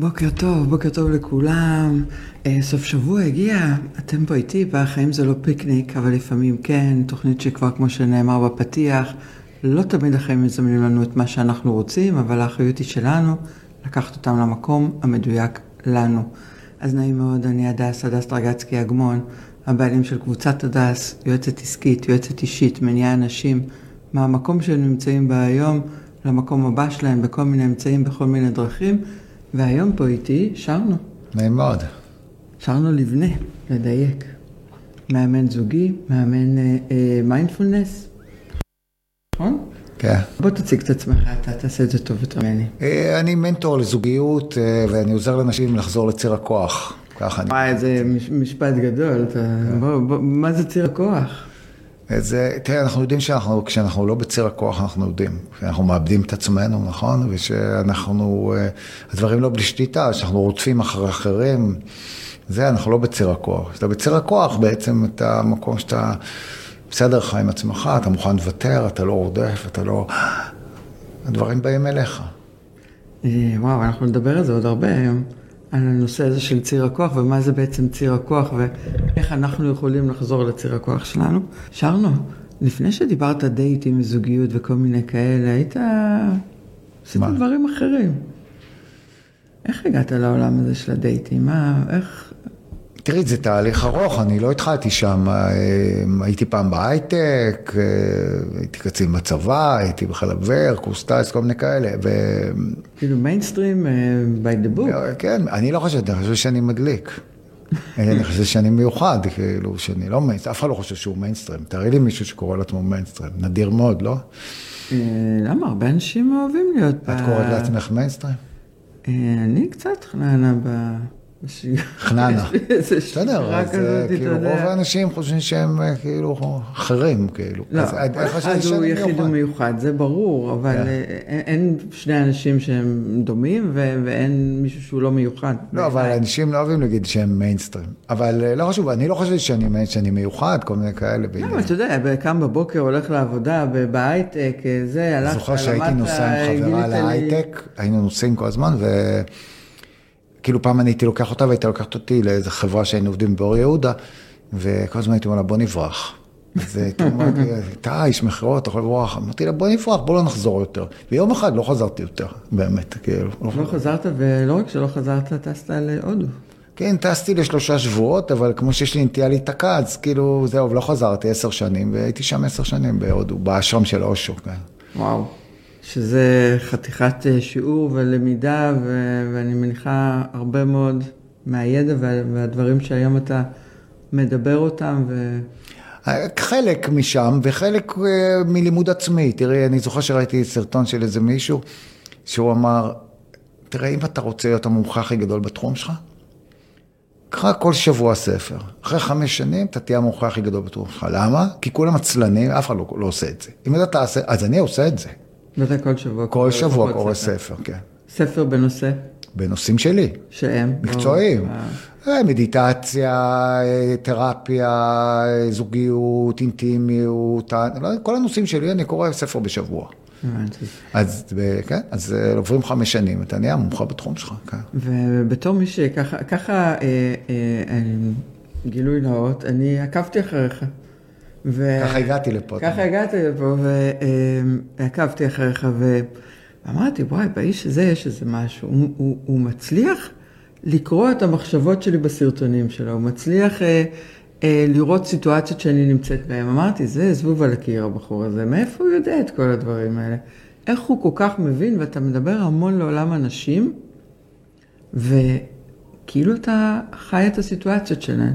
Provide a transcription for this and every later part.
בוקר טוב, בוקר טוב לכולם. אה, סוף שבוע הגיע, אתם פה איתי, והחיים זה לא פיקניק, אבל לפעמים כן, תוכנית שכבר כמו שנאמר בפתיח, לא תמיד החיים מזמנים לנו את מה שאנחנו רוצים, אבל האחריות היא שלנו לקחת אותם למקום המדויק לנו. אז נעים מאוד, אני הדס, הדס טרגצקי אגמון, הבעלים של קבוצת הדס, יועצת עסקית, יועצת אישית, מניעה אנשים מהמקום שהם נמצאים בה היום למקום הבא שלהם בכל מיני אמצעים, בכל מיני דרכים. והיום פה איתי שרנו. נעים מאוד. שרנו לבנה, לדייק. מאמן זוגי, מאמן מיינדפולנס. אה, נכון? כן. בוא תציג את עצמך, אתה תעשה את זה טוב יותר ממני. אה, אני מנטור לזוגיות, אה, ואני עוזר לאנשים לחזור לציר הכוח. ככה אני... וואי, זה משפט גדול. בוא, מה זה ציר הכוח? זה, תראה, אנחנו יודעים שאנחנו, כשאנחנו לא בציר הכוח, אנחנו יודעים. שאנחנו מאבדים את עצמנו, נכון? ושאנחנו, הדברים לא בלי שליטה, שאנחנו רודפים אחרי אחרים. זה, אנחנו לא בציר הכוח. כשאתה בציר הכוח, בעצם אתה מקום שאתה בסדר לך עם עצמך, אתה מוכן לוותר, אתה לא רודף, אתה לא... הדברים באים אליך. וואו, אנחנו נדבר על זה עוד הרבה היום. על הנושא הזה של ציר הכוח, ומה זה בעצם ציר הכוח, ואיך אנחנו יכולים לחזור לציר הכוח שלנו. שרנו, לפני שדיברת דייטים, זוגיות וכל מיני כאלה, היית... עשית דברים אחרים. איך הגעת לעולם הזה של הדייטים? מה, איך... תראי, זה תהליך ארוך, אני לא התחלתי שם, הייתי פעם בהייטק, הייתי קצין בצבא, הייתי בחיל אוויר, קורס טייס, כל מיני כאלה. ו... כאילו מיינסטרים, by the book. כן, אני לא חושב, אני חושב שאני מדליק. אני חושב שאני מיוחד, כאילו, שאני לא מיינסטרים, אף אחד לא חושב שהוא מיינסטרים. תראי לי מישהו שקורא לעצמו מיינסטרים, נדיר מאוד, לא? למה? הרבה אנשים אוהבים להיות... את קוראת לעצמך מיינסטרים? אני קצת חננה ב... חננה. בסדר, אז כאילו רוב האנשים חושבים שהם כאילו אחרים, כאילו. לא, אז הוא יחיד ומיוחד, זה ברור, אבל אין שני אנשים שהם דומים ואין מישהו שהוא לא מיוחד. לא, אבל אנשים לא אוהבים להגיד שהם מיינסטרים. אבל לא חשוב, אני לא חושב שאני מיוחד, כל מיני כאלה. לא, אבל אתה יודע, קם בבוקר, הולך לעבודה, בהייטק, זה, הלכת, למדת, זוכר שהייתי נוסע עם חברה להייטק, היינו נוסעים כל הזמן, ו... כאילו פעם אני הייתי לוקח אותה והייתה לוקחת אותי לאיזה חברה שהיינו עובדים באור יהודה, וכל הזמן הייתי אומר לה, בוא נברח. אז הייתי אומר, אתה איש מכירות, אתה יכול לברוח. אמרתי לה, בוא נברח, בוא לא נחזור יותר. ויום אחד לא חזרתי יותר, באמת, כאילו. לא חזרת, ולא רק שלא חזרת, טסת להודו. כן, טסתי לשלושה שבועות, אבל כמו שיש לי נטייה להיתקע, אז כאילו, זהו, לא חזרתי עשר שנים, והייתי שם עשר שנים בהודו, באשרם של אושו, כן. וואו. שזה חתיכת שיעור ולמידה, ו- ואני מניחה הרבה מאוד מהידע וה- והדברים שהיום אתה מדבר אותם. ו... חלק משם וחלק מלימוד עצמי. תראי, אני זוכר שראיתי סרטון של איזה מישהו, שהוא אמר, תראה, אם אתה רוצה להיות המומחה הכי גדול בתחום שלך, קרא כל שבוע ספר. אחרי חמש שנים אתה תהיה המומחה הכי גדול בתחום שלך. למה? כי כולם עצלנים, אף אחד לא, לא עושה את זה. אם אתה תעשה, אז אני עושה את זה. ואתה כל שבוע כל שבוע קורא ספר, כן. ספר בנושא? בנושאים שלי. שהם? מקצועיים. מדיטציה, תרפיה, זוגיות, אינטימיות, כל הנושאים שלי אני קורא ספר בשבוע. אז כן, אז עוברים חמש שנים, אתה נהיה מומחה בתחום שלך. ובתור מי שככה, ככה גילוי נאות, אני עקבתי אחריך. ו... ככה הגעתי לפה. ככה הגעתי לפה, ועקבתי אחריך, ואמרתי, וואי, באיש הזה יש איזה משהו. הוא, הוא, הוא מצליח לקרוא את המחשבות שלי בסרטונים שלו, הוא מצליח אה, אה, לראות סיטואציות שאני נמצאת בהן. אמרתי, זה זבוב על הקיר, הבחור הזה, מאיפה הוא יודע את כל הדברים האלה? איך הוא כל כך מבין, ואתה מדבר המון לעולם הנשים, וכאילו אתה חי את הסיטואציות שלהן.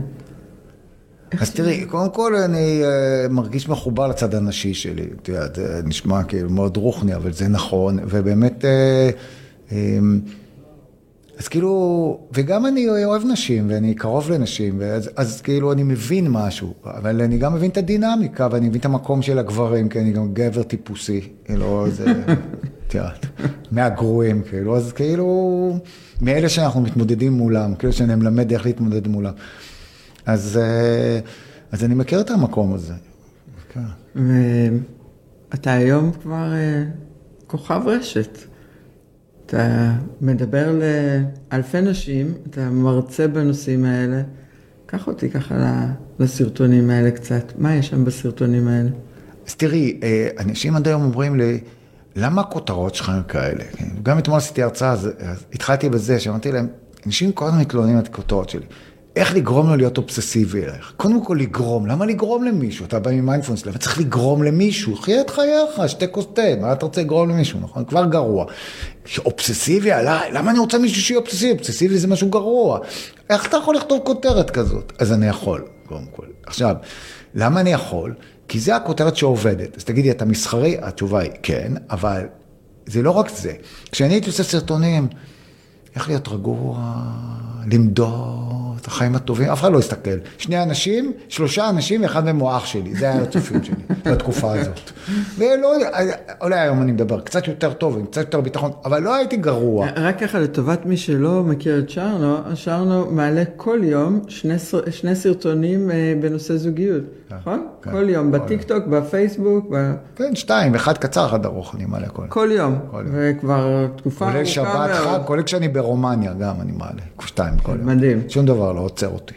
אז תראי, קודם כל אני מרגיש מחובר לצד הנשי שלי, את יודעת, זה נשמע כאילו מאוד רוחני, אבל זה נכון, ובאמת, אז כאילו, וגם אני אוהב נשים, ואני קרוב לנשים, ואז, אז כאילו אני מבין משהו, אבל אני גם מבין את הדינמיקה, ואני מבין את המקום של הגברים, כי אני גם גבר טיפוסי, כאילו, זה, את יודעת, מהגרועים, כאילו, אז כאילו, מאלה שאנחנו מתמודדים מולם, כאילו שאני מלמד איך להתמודד מולם. אז, אז אני מכיר את המקום הזה. ואתה היום כבר כוכב רשת. אתה מדבר לאלפי נשים, אתה מרצה בנושאים האלה. קח אותי ככה לסרטונים האלה קצת. מה יש שם בסרטונים האלה? אז תראי, אה, אנשים עד היום אומרים לי, למה הכותרות שלך הן כאלה? כן, גם אתמול עשיתי הרצאה, אז התחלתי בזה, שאמרתי להם, אנשים כל הזמן מתלוננים על הכותרות שלי. איך לגרום לו להיות אובססיבי אלייך? קודם כל לגרום, למה לגרום למישהו? אתה בא ממיינדפולנס, למה צריך לגרום למישהו? חיה את חייך, שתי כוס תה, מה אתה רוצה לגרום למישהו, נכון? כבר גרוע. אובססיבי עליי, למה אני רוצה מישהו שיהיה אובססיבי? אובססיבי זה משהו גרוע. איך אתה יכול לכתוב כותרת כזאת? אז אני יכול, קודם כל. עכשיו, למה אני יכול? כי זה הכותרת שעובדת. אז תגידי, אתה מסחרי? התשובה היא כן, אבל זה לא רק זה. כשאני הייתי עושה סרטונים, איך להיות רגוע, למדוד, את החיים הטובים, אף אחד לא הסתכל. שני אנשים, שלושה אנשים, אחד מהם הוא אח שלי, זה היה הצופיות שלי בתקופה הזאת. ולא, אולי היום אני מדבר קצת יותר טוב, עם קצת יותר ביטחון, אבל לא הייתי גרוע. רק ככה, לטובת מי שלא מכיר את שרנו, שרנו מעלה כל יום שני, שני סרטונים אה, בנושא זוגיות, כן, נכון? כן, כל יום, בטיקטוק, בפייסבוק. ב... כן, שתיים, אחד קצר, אחד ארוך, אני מעלה כל יום. כל יום, כל יום. וכבר תקופה ארוכה מאוד. כולל שבת חג, כולל כשאני ברומניה גם, אני מעלה, שתיים כל יום. מדהים. שום דבר לא עוצר אותי.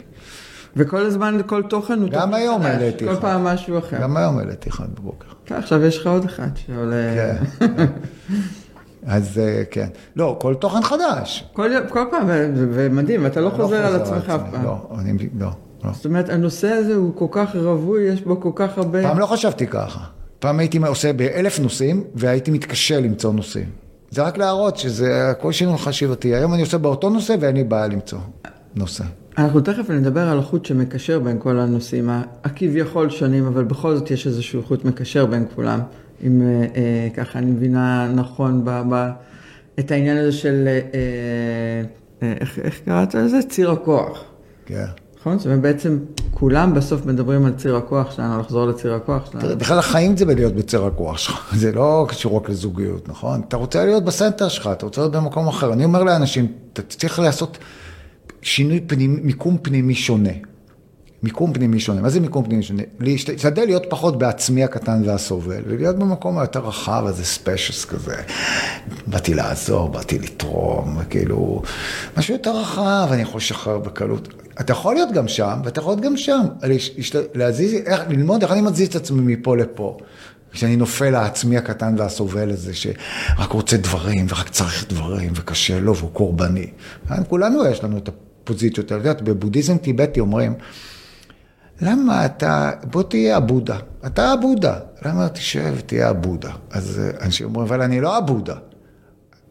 וכל הזמן, כל תוכן הוא גם היום העליתי אחד. כל פעם משהו אחר. גם היום העליתי אחד בבוקר. כן, עכשיו יש לך עוד אחד שעולה... כן. כן. אז אה, כן. לא, כל תוכן חדש. כל, כל פעם, ומדהים, אתה לא, לא חוזר על עצמך אף פעם. לא, אני, לא, לא. זאת אומרת, הנושא הזה הוא כל כך רווי, יש בו כל כך הרבה... פעם לא חשבתי ככה. פעם הייתי עושה באלף נושאים, והייתי מתקשה למצוא נושאים. זה רק להראות שזה הכל שינוי חשיבתי. היום אני עושה באותו נושא ואין לי בעיה למצוא. נושא. אנחנו תכף נדבר על החוט שמקשר בין כל הנושאים הכביכול שונים, אבל בכל זאת יש איזשהו חוט מקשר בין כולם, אם אה, אה, ככה אני מבינה נכון ב, ב, את העניין הזה של, אה, אה, איך, איך קראת לזה? ציר הכוח. כן. נכון? זאת אומרת, בעצם כולם בסוף מדברים על ציר הכוח שלנו, לחזור לציר הכוח שלנו. בכלל החיים זה בלהיות בציר הכוח שלך, זה לא קשור רק לזוגיות, נכון? אתה רוצה להיות בסנטר שלך, אתה רוצה להיות במקום אחר. אני אומר לאנשים, אתה צריך לעשות... שינוי פנימי, מיקום פנימי שונה. מיקום פנימי שונה. מה זה מיקום פנימי שונה? להשתדל להיות פחות בעצמי הקטן והסובל, ולהיות במקום היותר רחב, איזה spacious כזה. באתי לעזור, באתי לתרום, כאילו, משהו יותר רחב, אני יכול לשחרר בקלות. אתה יכול להיות גם שם, ואתה יכול להיות גם שם. להזיז, איך, ללמוד איך אני מזיז את עצמי מפה לפה. כשאני נופל לעצמי הקטן והסובל הזה, שרק רוצה דברים, ורק צריך דברים, וקשה לו, והוא קורבני. כולנו יש לנו את פוזיציות. את יודעת, בבודהיזם טיבטי אומרים, למה אתה, בוא תהיה הבודה, אתה הבודה, למה תשב ותהיה הבודה? אז אה, אנשים אומרים, אבל אני לא הבודה.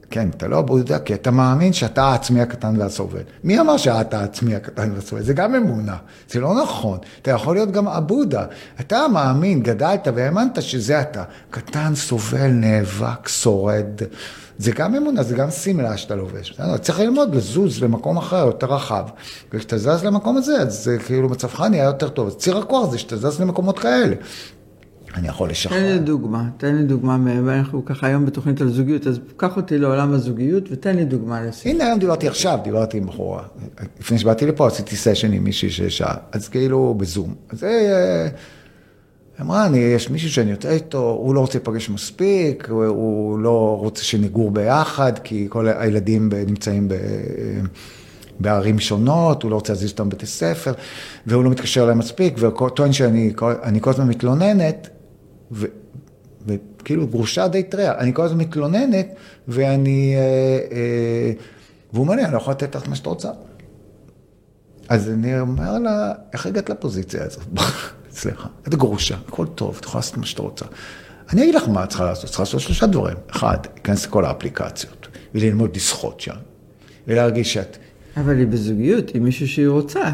כן, אתה לא הבודה, כי אתה מאמין שאתה העצמי הקטן והסובל. מי אמר שאתה העצמי הקטן והסובל? זה גם אמונה, זה לא נכון. אתה יכול להיות גם הבודה. אתה מאמין, גדלת והאמנת שזה אתה. קטן, סובל, נאבק, שורד. זה גם אמונה, זה גם שמלה שאתה לובש. צריך ללמוד לזוז למקום אחר, יותר רחב. וכשאתה זז למקום הזה, אז זה כאילו מצבך נהיה יותר טוב. אז ציר הכוח זה שאתה זז למקומות כאלה. אני יכול לשחרר. תן לי דוגמה, תן לי דוגמה, אנחנו ככה היום בתוכנית על זוגיות, אז קח אותי לעולם הזוגיות ותן לי דוגמה לסיום. הנה היום דיברתי עכשיו, דיברתי עם בחורה. לפני שבאתי לפה עשיתי סשן עם מישהי ששעה, אז כאילו בזום. אז אה, אמרה, אני, יש מישהו שאני יוצא איתו, הוא לא רוצה להיפגש מספיק, הוא, הוא לא רוצה שנגור ביחד, כי כל הילדים נמצאים ב... בערים שונות, הוא לא רוצה להזיז אותם בבתי ספר, והוא לא מתקשר אליהם מספיק, וטוען שאני כל הזמן מתלוננת, ו, וכאילו גרושה די טריה, אני כל הזמן מתלוננת, ואני, אה, אה, והוא אומר לי, אני לא יכול לתת לך מה שאת רוצה. אז אני אומר לה, איך הגעת לפוזיציה הזאת? סליחה, את גרושה, הכל טוב, את יכולה לעשות מה שאת רוצה. אני אגיד לך מה את צריכה לעשות, צריכה לעשות שלושה דברים. אחד, להיכנס לכל האפליקציות, וללמוד לשחות שם, ולהרגיש שאת... אבל היא בזוגיות עם מישהו שהיא רוצה.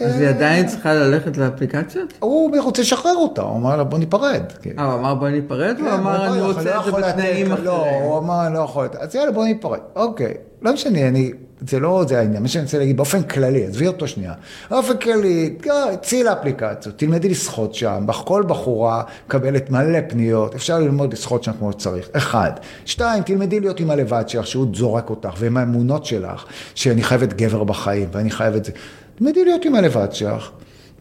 אז היא עדיין צריכה ללכת לאפליקציות? הוא רוצה לשחרר אותה, הוא אמר לה בוא ניפרד. אה, הוא אמר בוא ניפרד? הוא כן, אמר אני רוצה לא את זה בתנאים אחרים. לא, הוא אמר לא יכול, אז יאללה בוא ניפרד. אוקיי, לא משנה, אני, זה לא זה העניין, מה שאני רוצה להגיד באופן כללי, עזבי אותו שנייה. באופן כללי, צאי לאפליקציות, תלמדי לשחות שם, כל בחורה מקבלת מלא פניות, אפשר ללמוד לשחות שם כמו שצריך. אחד. שתיים, תלמדי להיות עם הלבד שלך, שהוא זורק אותך, ועם האמונות שלך, שאני חייבת גבר בחיים, ואני חייבת זה. תלמדי להיות עם הלבד שלך,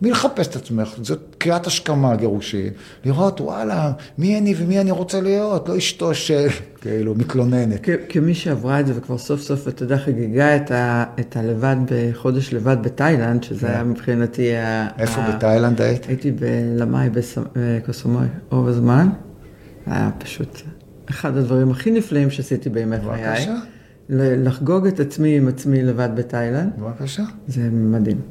מי לחפש את עצמך? זאת קריאת השכמה, גירושין. לראות, וואלה, מי אני ומי אני רוצה להיות? לא אשתו של, כאילו, מתלוננת. כמי שעברה את זה וכבר סוף סוף, אתה יודע, חגיגה את, ה, את הלבד בחודש לבד בתאילנד, שזה כן. היה מבחינתי... איפה ה... בתאילנד היית? הייתי בלמאי בקוסומוי רוב הזמן. היה פשוט אחד הדברים הכי נפלאים שעשיתי בימי חיי. בבקשה. לחגוג את עצמי עם עצמי לבד בתאילנד. בבקשה. זה מדהים.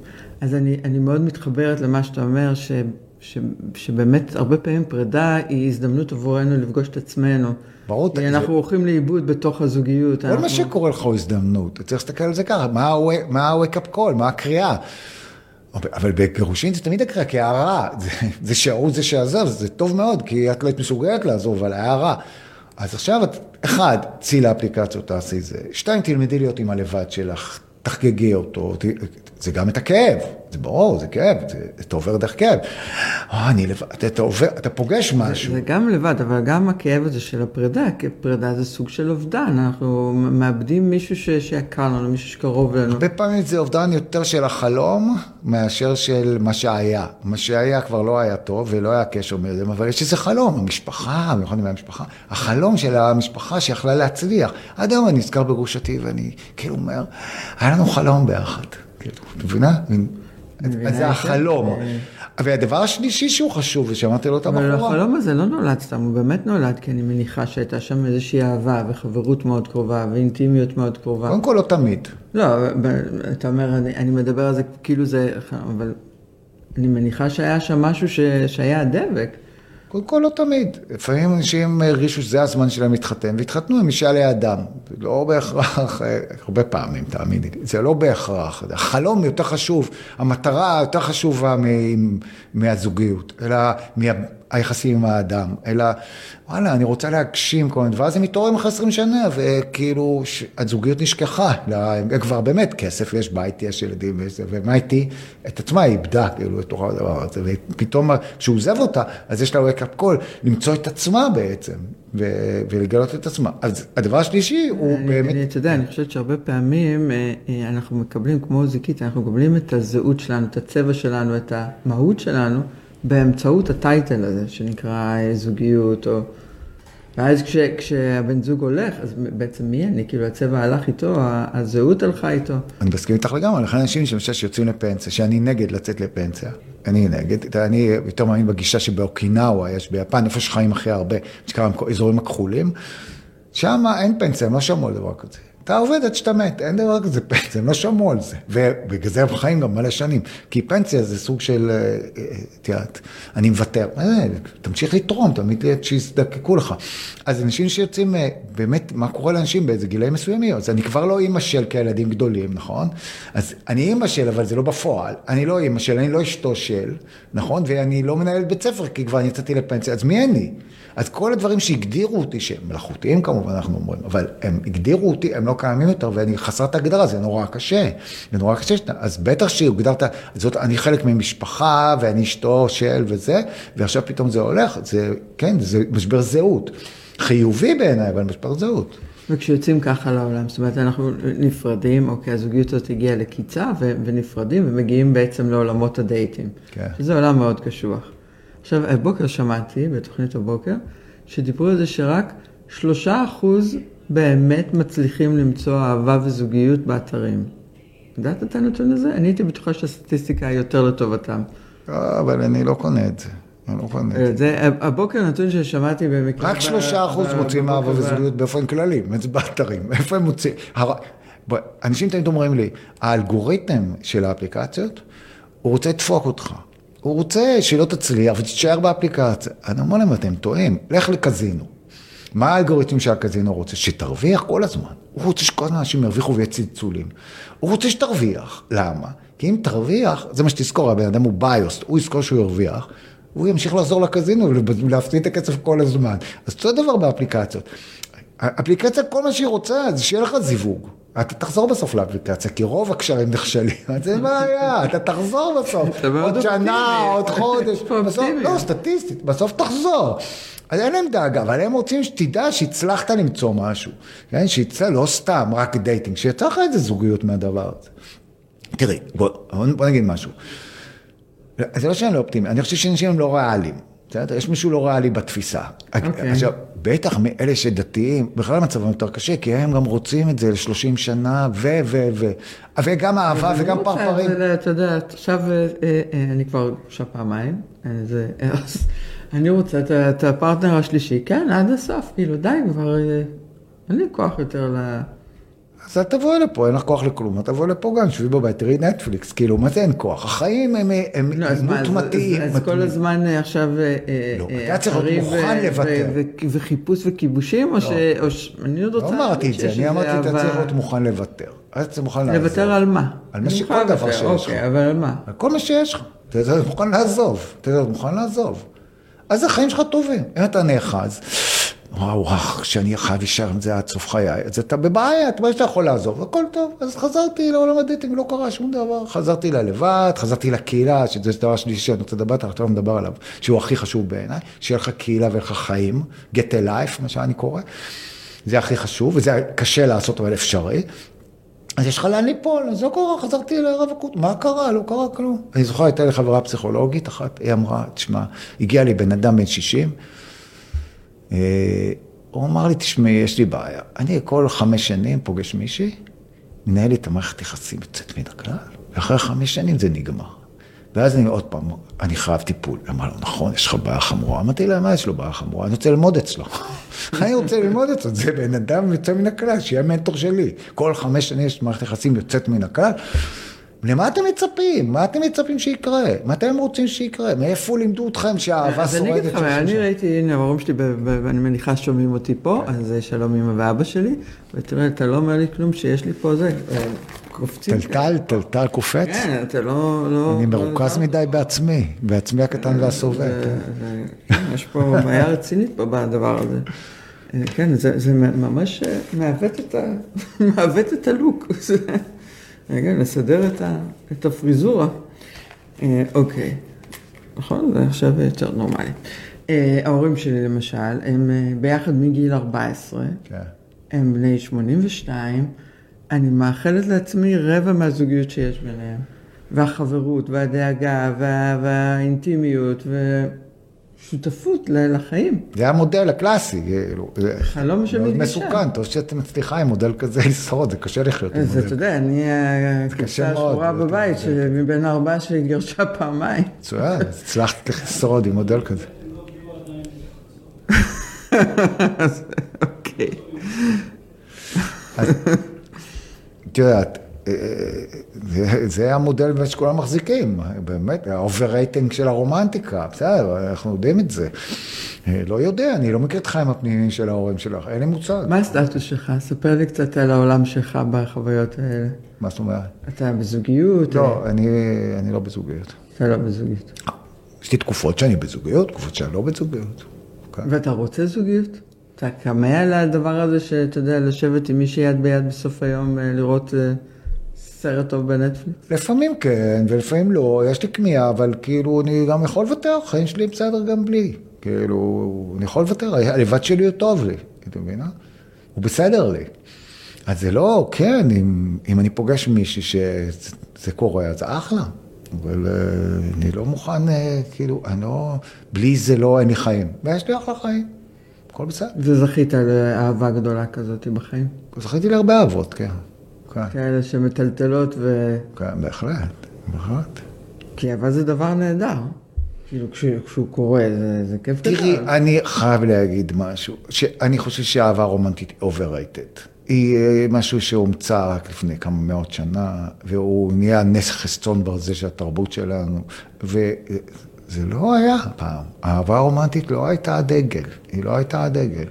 אז אני, אני מאוד מתחברת למה שאתה אומר, ש, ש, שבאמת הרבה פעמים פרידה היא הזדמנות עבורנו לפגוש את עצמנו. ברור. כי אנחנו הולכים לאיבוד בתוך הזוגיות. כל אנחנו... מה שקורה לך הוא הזדמנות, אתה צריך להסתכל על זה ככה, מה ה-wake up call, מה הקריאה. אבל בגירושין זה תמיד הקריאה, כי הערה, זה, זה שההוא זה שעזב, זה טוב מאוד, כי את לא היית מסוגלת לעזוב, אבל הערה. אז עכשיו, אחד, צאי לאפליקציות, תעשי זה. שתיים, תלמדי להיות עם הלבד שלך, תחגגי אותו, זה גם את הכאב, זה ברור, זה כאב, זה, אתה עובר דרך כאב. אה, אני לבד, אתה, אתה, עובר, אתה פוגש משהו. זה, זה גם לבד, אבל גם הכאב הזה של הפרידה, כי פרידה זה סוג של אובדן, אנחנו מאבדים מישהו ש, שיקר לנו, מישהו שקרוב לנו. הרבה פעמים זה אובדן יותר של החלום, מאשר של מה שהיה. מה שהיה כבר לא היה טוב, ולא היה קשר מרדם, אבל יש איזה חלום, המשפחה, במיוחד עם המשפחה, החלום של המשפחה שיכלה להצליח. עד היום אני נזכר בגרושתי, ואני כאילו אומר, היה לנו חלום ביחד. כאילו, את מבינה? אז זה החלום. והדבר השלישי שהוא חשוב, ושאמרתי לו את הבחורה. אבל החלום הזה לא נולד סתם, הוא באמת נולד, כי אני מניחה שהייתה שם איזושהי אהבה וחברות מאוד קרובה ואינטימיות מאוד קרובה. קודם כל לא תמיד. לא, אתה אומר, אני, אני מדבר על זה כאילו זה, אבל אני מניחה שהיה שם משהו ש, שהיה הדבק. קודם כל לא תמיד. לפעמים אנשים הרגישו שזה הזמן שלהם להתחתן, והתחתנו עם אישה לידם. לא בהכרח, הרבה פעמים, תאמיני לי, זה לא בהכרח. החלום יותר חשוב, המטרה יותר חשובה מהזוגיות, אלא היחסים עם האדם, אלא וואלה, אני רוצה להגשים כל מיני, ואז הם מתעוררים אחרי 20 שנה, וכאילו הזוגיות נשכחה, כבר באמת כסף, יש בית, יש ילדים, וזה, ומה איתי? את עצמה היא איבדה, כאילו, את הדבר הזה, ופתאום כשהוא עוזב אותה, אז יש לה wake up call, למצוא את עצמה בעצם, ו- ולגלות את עצמה. אז הדבר השלישי הוא אני, באמת... אני, אתה יודע, אני חושבת שהרבה פעמים אה, אה, אנחנו מקבלים, כמו זיקית, אנחנו מקבלים את הזהות שלנו, את הצבע שלנו, את המהות שלנו. באמצעות הטייטל הזה, שנקרא אה, זוגיות, או... ואז כש, כשהבן זוג הולך, אז בעצם מי אני? כאילו הצבע הלך איתו, הזהות הלכה איתו. אני מסכים איתך לגמרי, לכן אנשים למשל שיוצאים לפנסיה, שאני נגד לצאת לפנסיה, אני נגד, אני יותר מאמין בגישה שבאוקינאווה יש ביפן, איפה שחיים הכי הרבה, שקרה אזורים הכחולים, שם אין פנסיה, הם לא שמעו על דבר כזה. אתה עובד עד שאתה מת, אין דבר כזה פנסיה, הם לא שמעו על זה. ובגלל זה הם חיים גם מלא שנים. כי פנסיה זה סוג של, אה, אה, את יודעת, אני מוותר. אה, תמשיך לתרום, תמיד שיזדקקו לך. אז אנשים שיוצאים, באמת, מה קורה לאנשים באיזה גילאים מסוימים? אז אני כבר לא אימא של כילדים גדולים, נכון? אז אני אימא של, אבל זה לא בפועל. אני לא אימא של, אני לא אשתו של, נכון? ואני לא מנהלת בית ספר, כי כבר יצאתי לפנסיה, אז מי אני? אז כל הדברים שהגדירו אותי, שהם מלאכותיים כמובן, אנחנו אומרים, אבל הם הגדירו אותי, הם לא קיימים יותר, ואני חסרת הגדרה, זה נורא קשה. זה נורא קשה, אז בטח שהוגדרת, זאת, אני חלק ממשפחה, ואני אשתו של וזה, ועכשיו פתאום זה הולך, זה, כן, זה משבר זהות. חיובי בעיניי, אבל משבר זהות. וכשיוצאים ככה לעולם, זאת אומרת, אנחנו נפרדים, אוקיי, הזוגיות הזאת הגיעה לקיצה, ונפרדים, ומגיעים בעצם לעולמות הדייטים. כן. שזה עולם מאוד קשוח. עכשיו, הבוקר שמעתי, בתוכנית הבוקר, שדיברו על זה שרק שלושה אחוז באמת מצליחים למצוא אהבה וזוגיות באתרים. ידעת את הנתון הזה? אני הייתי בטוחה שהסטטיסטיקה היא יותר לטובתם. אה, אבל אני לא קונה את זה. אני לא קונה את זה. הבוקר נתון ששמעתי במקרה... רק שלושה אחוז מוצאים אהבה וזוגיות באופן כללי, באתרים. איפה הם מוצאים? אנשים תמיד אומרים לי, האלגוריתם של האפליקציות, הוא רוצה לדפוק אותך. הוא רוצה שלא תצליח ותישאר באפליקציה. אני אומר להם, אתם טועים, לך לקזינו. מה האלגוריתם שהקזינו רוצה? שתרוויח כל הזמן. הוא רוצה שכל הזמן אנשים ירוויחו ויהיה צלצולים. הוא רוצה שתרוויח. למה? כי אם תרוויח, זה מה שתזכור, הבן אדם הוא ביוס, הוא יזכור שהוא ירוויח, הוא ימשיך לחזור לקזינו ולהפסיד את הכסף כל הזמן. אז אותו דבר באפליקציות. אפליקציה, כל מה שהיא רוצה, זה שיהיה לך זיווג. אתה תחזור בסוף לאפליקציה, כי רוב הקשרים נכשלים, אז אין בעיה, אתה תחזור בסוף. עוד שנה, עוד חודש. לא, סטטיסטית, בסוף תחזור. אז אין להם דאגה, אבל הם רוצים שתדע שהצלחת למצוא משהו. כן, שיצא לא סתם רק dating, שיצא לך איזה זוגיות מהדבר הזה. תראי, בוא, בוא נגיד משהו. זה לא שאני לא אופטימי, אני חושב שאנשים הם לא ריאליים. יש מישהו לא ריאלי בתפיסה. אוקיי. עכשיו, בטח מאלה שדתיים, בכלל מצבם יותר קשה, כי הם גם רוצים את זה ל-30 שנה, ו, ו, ו. וגם אהבה וגם רוצה, פרפרים. זה, אתה יודע, עכשיו, אה, אה, אני כבר עכשיו פעמיים, אה, זה, אני רוצה את את הפרטנר השלישי, כן, עד הסוף, כאילו, די כבר, אה, אין לי כוח יותר ל... אז את תבואי לפה, אין לך כוח לכלום, את תבואי לפה גם, שבי בבית, תראי נטפליקס, כאילו, מה זה אין כוח? החיים הם, הם לא, מוטמטים. אז- כל הזמן עכשיו לא, אתה צריך להיות מוכן לוותר. וחיפוש וכיבושים, או ש... אני עוד לא רוצה... אמרתי את זה, אני אמרתי, אתה צריך להיות מוכן לוותר. אז אתה מוכן לעזוב. לוותר על מה? על מה שכל דבר שיש לך. אוקיי, אבל על מה? על כל מה שיש לך. אתה יודע, אתה מוכן לעזוב. אתה יודע, אתה מוכן לעזוב. אז החיים שלך טובים. אם אתה נאחז, וואו, וואו, שאני חייב להישאר עם זה עד סוף חיי, אז אתה בבעיה, אתה יודע שאתה יכול לעזוב, הכל טוב. אז חזרתי לעולם ה dating, לא קרה שום דבר. חזרתי ללבד, חזרתי לקהילה, שזה דבר שלישי שאני רוצה לדבר איתך, עכשיו מדבר עליו, שהוא הכי חשוב בעיניי, שיהיה לך קהילה ויהיה לך חיים, get a life, מה שאני קורא. זה הכי חשוב, וזה קשה לעשות, אבל אפשרי. אז יש לך לאן ליפול, אז לא קרה, חזרתי לרווקות, מה קרה? לא קרה כלום. אני זוכר, הייתה לי חברה פסיכולוגית אחת, היא אמרה, תשמע, הגיע לי בן אדם בן 60, אה, הוא אמר לי, תשמעי, יש לי בעיה, אני כל חמש שנים פוגש מישהי, מנהל את המערכת יחסים יוצאת מן הכלל, ואחרי חמש שנים זה נגמר. ואז אני עוד פעם, אני חייב טיפול. אמרה לו, נכון, יש לך בעיה חמורה. אמרתי לה, מה יש לו בעיה חמורה? אני רוצה ללמוד אצלו. אני רוצה ללמוד אצלו, זה בן אדם יוצא מן הכלל, שיהיה מנטור שלי. כל חמש שנים יש מערכת יחסים יוצאת מן הכלל. למה אתם מצפים? מה אתם מצפים שיקרה? מה אתם רוצים שיקרה? מאיפה לימדו אתכם שהאהבה אז אני שורדת? אגיד לך, אני? ראיתי, הנה ההורים שלי, ואני מניחה שומעים אותי פה, אז אה, שלום אמא ואבא שלי, ותראה, אתה לא אומר לי כלום שיש לי פה זה, אה, קופצים. טלטל, טלטל קופץ? כן, אתה לא... לא- אני לא מרוכז לדעת. מדי בעצמי, בעצמי הקטן והסובב. זה- זה- כן, יש פה בעיה רצינית פה בדבר הזה. אה, כן, זה ממש אה, מעוות את הלוק. רגע, לסדר את ה- את הפריזורה. אה, אוקיי, נכון? זה עכשיו יותר נורמלי. אה, ההורים שלי למשל, הם אה, ביחד מגיל 14, כן. הם בני 82, אני מאחלת לעצמי רבע מהזוגיות שיש ביניהם. והחברות, והדאגה, וה, והאינטימיות, ושותפות ל- לחיים. זה המודל הקלאסי, כאילו. חלום מאוד שמתגשם. מסוכן, טוב שאת מצליחה עם מודל כזה לשרוד, זה קשה לחיות עם אז אתה מודל. יודע, אני קשה הקבוצה מאוד, השחורה בבית, שמבין הארבעה שהתגרשה פעמיים. מצוין, הצלחת לשרוד עם מודל כזה. אוקיי. את יודעת, אה, זה, זה המודל באמת שכולם מחזיקים, באמת, ה overrating של הרומנטיקה, בסדר, אנחנו יודעים את זה. אה, לא יודע, אני לא מכיר את החיים הפנימיים של ההורים שלך, אין לי מושג. מה הסטטוס שלך? ספר לי קצת על העולם שלך בחוויות האלה. מה זאת אומרת? אתה בזוגיות? לא, אני, אני לא בזוגיות. אתה לא בזוגיות. יש לי תקופות שאני בזוגיות, תקופות שאני לא בזוגיות. כן. ואתה רוצה זוגיות? אתה כמה על הדבר הזה שאתה יודע, לשבת עם מישהי יד ביד בסוף היום, אה, לראות אה, סרט טוב בנטפליקס? לפעמים כן, ולפעמים לא, יש לי כמיהה, אבל כאילו, אני גם יכול לוותר, החיים שלי בסדר גם בלי. כאילו, אני יכול לוותר, הלבד שלי הוא טוב לי, את מבינה? הוא בסדר לי. אז זה לא, כן, אם, אם אני פוגש מישהי שזה קורה, אז אחלה. אבל אה, אני לא מוכן, אה, כאילו, אני לא, בלי זה לא, אין לי חיים. ויש לי אחלה חיים, הכל בסדר. וזכית לאהבה גדולה כזאת בחיים? זכיתי להרבה אהבות, כן. כן, כאלה שמטלטלות ו... כן, בהחלט, בהחלט. כי אהבה זה דבר נהדר. כאילו, כשהוא, כשהוא קורה, זה, זה כיף תראי, גדול. אני חייב להגיד משהו, שאני חושב שאהבה רומנטית היא overrated. היא אה, משהו שהומצא רק לפני כמה מאות שנה, והוא נהיה נכס צאן ברזל של התרבות שלנו, וזה לא היה פעם. אהבה רומנטית לא הייתה הדגל, היא לא הייתה הדגל.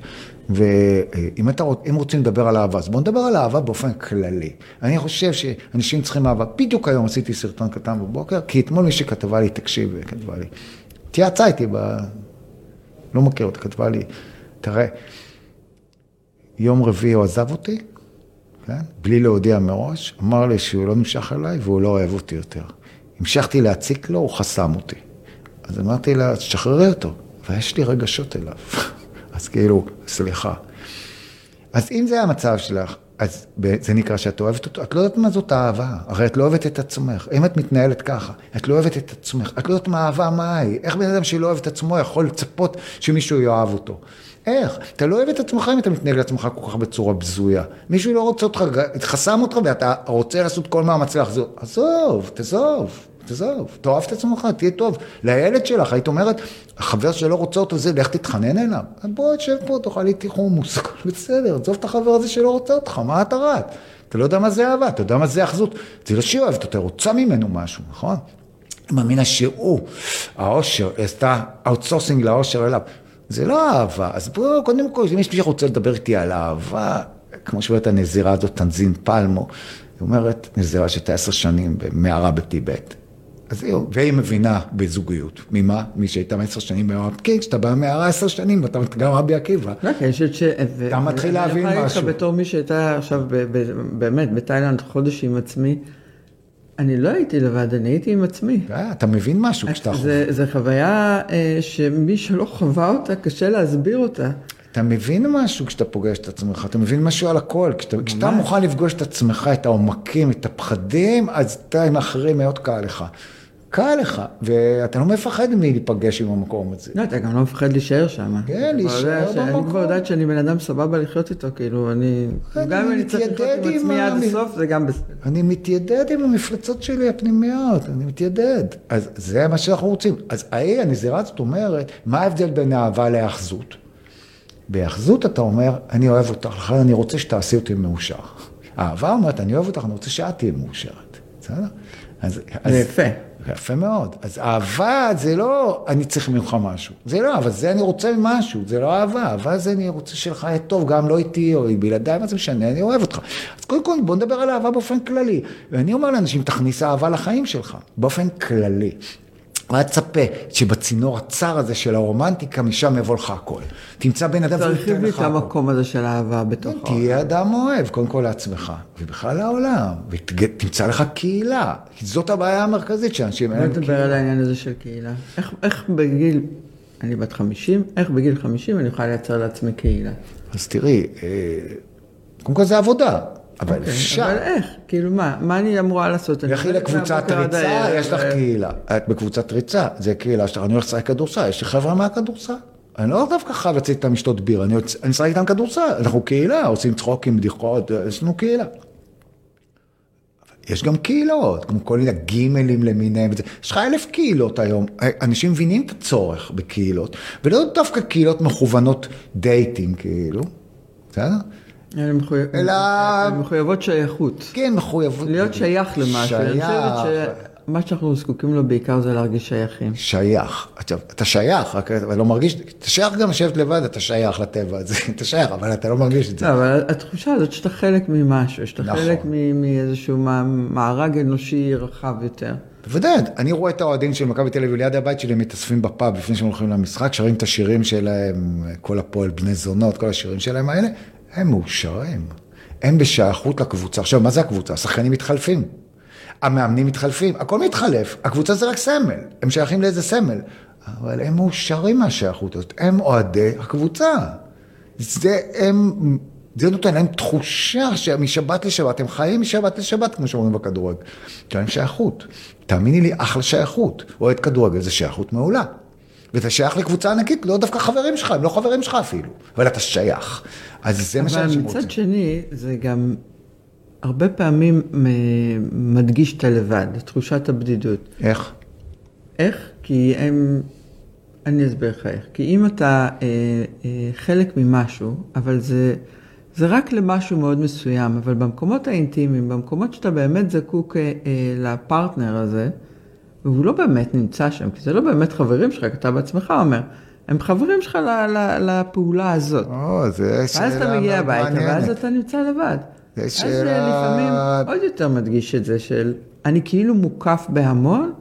ואם רוצ- רוצים לדבר על אהבה, אז בואו נדבר על אהבה באופן כללי. אני חושב שאנשים צריכים אהבה. בדיוק היום עשיתי סרטון קטן בבוקר, כי אתמול מישהי כתבה לי, תקשיב, כתבה לי, התייעצה איתי ב... לא מכיר אותה, כתבה לי, תראה, יום רביעי הוא עזב אותי, כן? בלי להודיע מראש, אמר לי שהוא לא נמשך אליי והוא לא אוהב אותי יותר. המשכתי להציק לו, הוא חסם אותי. אז אמרתי לה, תשחררי אותו, ויש לי רגשות אליו. אז כאילו, סליחה. אז אם זה המצב שלך, אז זה נקרא שאת אוהבת אותו, את לא יודעת מה זאת אהבה, הרי את לא אוהבת את עצמך, אם את מתנהלת ככה, את לא אוהבת את עצמך, את לא יודעת מה אהבה מה היא, איך בן אדם שלא אוהב את עצמו יכול לצפות שמישהו יאהב אותו. איך? אתה לא אוהב את עצמך אם אתה מתנהג לעצמך כל כך בצורה בזויה. מישהו לא רוצה אותך, חסם אותך ואתה רוצה לעשות כל מאמץ לחזור. עזוב, תעזוב. תעזוב, תאהב את עצמך, תהיה טוב. לילד שלך, היית אומרת, החבר שלא רוצה אותו זה, לך תתחנן אליו. בוא, תשב פה, תאכל איתי חומוס, הכל בסדר, עזוב את החבר הזה שלא רוצה אותך, מה אתה רץ? אתה לא יודע מה זה אהבה, אתה יודע מה זה היאחזות. זה לא שהיא אוהבת אותו, רוצה ממנו משהו, נכון? מאמינה שהוא, האושר, עשתה outsourcing לאושר אליו. זה לא אהבה, אז בואו, קודם כל, אם יש מי שרוצה לדבר איתי על אהבה, כמו שאומרת הנזירה הזאת, תנזין פלמו, היא אומרת, נזירה שהייתה עשר שנים במערה בטיבט. אז זהו, והיא מבינה בזוגיות. ממה? מי שהייתה עשר שנים במערה, כן, כשאתה בא במערה עשר שנים, ואתה גם רבי עקיבא. לא, חושבת ש... אתה מתחיל להבין משהו. אני יכולה להגיד לך בתור מי שהייתה עכשיו באמת בתאילנד חודש עם עצמי, אני לא הייתי לבד, אני הייתי עם עצמי. אה, אתה מבין משהו כשאתה חווה. זו חוויה אה, שמי שלא חווה אותה, קשה להסביר אותה. אתה מבין משהו כשאתה פוגש את עצמך, אתה מבין משהו על הכל. כשאתה, כשאתה מוכן לפגוש את עצמך, את העומקים, את הפחדים, אז אתה עם אחרים מאוד קל לך. קל לך, ואתה לא מפחד מלהיפגש עם המקום הזה. לא, אתה גם לא מפחד להישאר שם. כן, להישאר במקום. אני כבר יודעת שאני בן אדם סבבה לחיות איתו, כאילו, אני... גם אם אני צריך לחיות עם עצמי עד הסוף, זה גם בסדר. אני מתיידד עם המפלצות שלי הפנימיות, אני מתיידד. אז זה מה שאנחנו רוצים. אז ההיא, הנזירה זאת אומרת, מה ההבדל בין אהבה להאחזות? בהאחזות אתה אומר, אני אוהב אותך, לכן אני רוצה שתעשי אותי מאושר. אהבה אומרת, אני אוהב אותך, אני רוצה שאת תהיה מאושרת. בסדר? אז... יפה. יפה מאוד. אז אהבה זה לא אני צריך ממך משהו. זה לא, אבל זה אני רוצה משהו, זה לא אהבה. אהבה זה אני רוצה שלך יהיה טוב, גם לא איתי או בלעדיי, מה זה משנה, אני אוהב אותך. אז קודם כל בוא נדבר על אהבה באופן כללי. ואני אומר לאנשים, תכניס אהבה לחיים שלך, באופן כללי. אל תצפה שבצינור הצר הזה של הרומנטיקה, משם יבוא לך הכל. תמצא בן אדם תרחיב לי את המקום הזה של האהבה בתוך העולם. תהיה אדם אוהב, קודם כל לעצמך, ובכלל לעולם, ותמצא לך קהילה. זאת הבעיה המרכזית שאנשים אין להם קהילה. בוא נדבר על העניין הזה של קהילה. איך, איך בגיל, אני בת 50, איך בגיל 50 אני יכולה לייצר לעצמי קהילה? אז תראי, אה, קודם כל זה עבודה. אבל okay, אוקיי, אפשר. אבל איך? כאילו מה? מה אני אמורה לעשות? לכי לקבוצת ריצה, יש לך קהילה. את בקבוצת ריצה, זה קהילה שלך. אני הולך לשחק כדורסל, יש לי חבר'ה מהכדורסל. אני לא דווקא חייב לצאת איתם לשתות ביר, אני משחק איתם כדורסל. אנחנו קהילה, עושים צחוקים, בדיחות, יש לנו קהילה. יש גם קהילות, כמו כל מיני גימלים למיניהם, יש לך אלף קהילות היום, אנשים מבינים את הצורך בקהילות, ולא דווקא קהילות מכוונות דייטים כאילו, בסדר? אלא... מחויבות שייכות. כן, מחויבות. להיות שייך למשהו. שייך. אני חושבת שמה שאנחנו זקוקים לו בעיקר זה להרגיש שייכים. שייך. עכשיו, אתה שייך, רק אתה לא מרגיש, אתה שייך גם לשבת לבד, אתה שייך לטבע הזה, אתה שייך, אבל אתה לא מרגיש את זה. לא, אבל התחושה הזאת שאתה חלק ממשהו, שאתה נכון. חלק מאיזשהו מארג אנושי רחב יותר. בוודאי, אני רואה את האוהדים של מכבי תל אביב ליד הבית שלי מתאספים בפאב לפני שהם הולכים למשחק, שרים את השירים שלהם, כל הפועל בני זונות, כל השירים שלהם האלה, הם מאושרים. הם בשייכות לקבוצה. עכשיו, מה זה הקבוצה? השחקנים מתחלפים. המאמנים מתחלפים, הכל מתחלף. הקבוצה זה רק סמל, הם שייכים לאיזה סמל. אבל הם מאושרים מהשייכות הזאת, הם אוהדי הקבוצה. זה, הם, זה נותן להם תחושה שמשבת לשבת, הם חיים משבת לשבת, כמו שאומרים בכדורגל. יש להם שייכות. תאמיני לי, אחלה שייכות. אוהד כדורגל זה שייכות מעולה. ואתה שייך לקבוצה ענקית, לא דווקא חברים שלך, הם לא חברים שלך אפילו, אבל אתה שייך. אז זה מה שאנשים רוצים. אבל מצד שני, זה גם הרבה פעמים מדגיש את הלבד, את תחושת הבדידות. איך? איך? כי הם... אני אסביר לך איך. כי אם אתה אה, אה, חלק ממשהו, אבל זה, זה רק למשהו מאוד מסוים, אבל במקומות האינטימיים, במקומות שאתה באמת זקוק אה, אה, לפרטנר הזה, והוא לא באמת נמצא שם, כי זה לא באמת חברים שלך, אתה בעצמך אומר, הם חברים שלך לפעולה הזאת. או, זה שאלה ואז אתה מגיע הביתה, ואז אתה נמצא לבד. זה שאלה... אז לפעמים עוד יותר מדגיש את זה של, אני כאילו מוקף בהמון,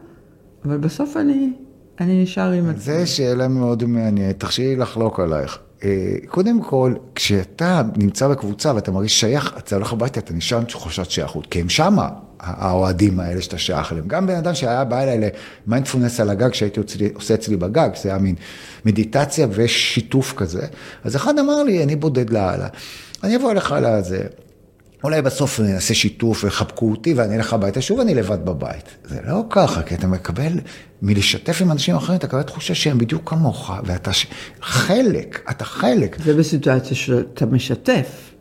אבל בסוף אני, אני נשאר עם עצמי. זו שאלה מאוד מעניינת, תרשי לחלוק עלייך. אה, קודם כל, כשאתה נמצא בקבוצה ואתה מרגיש שייך, אתה הולך הביתה, אתה נשאר עם תחושת שייכות, כי הם שמה, האוהדים האלה שאתה שייך אליהם. גם בן אדם שהיה בא אליי למיינדפולנס על הגג, שהייתי עושה אצלי בגג, זה היה מין מדיטציה ושיתוף כזה. אז אחד אמר לי, אני בודד לאללה. אני אבוא אליך לזה, אולי בסוף נעשה שיתוף ויחבקו אותי ואני אלך הביתה, שוב אני לבד בבית. זה לא ככה, כי אתה מקבל, מלשתף עם אנשים אחרים, אתה מקבל תחושה שהם בדיוק כמוך, ואתה ש... חלק, אתה חלק. זה בסיטואציה שאתה משתף.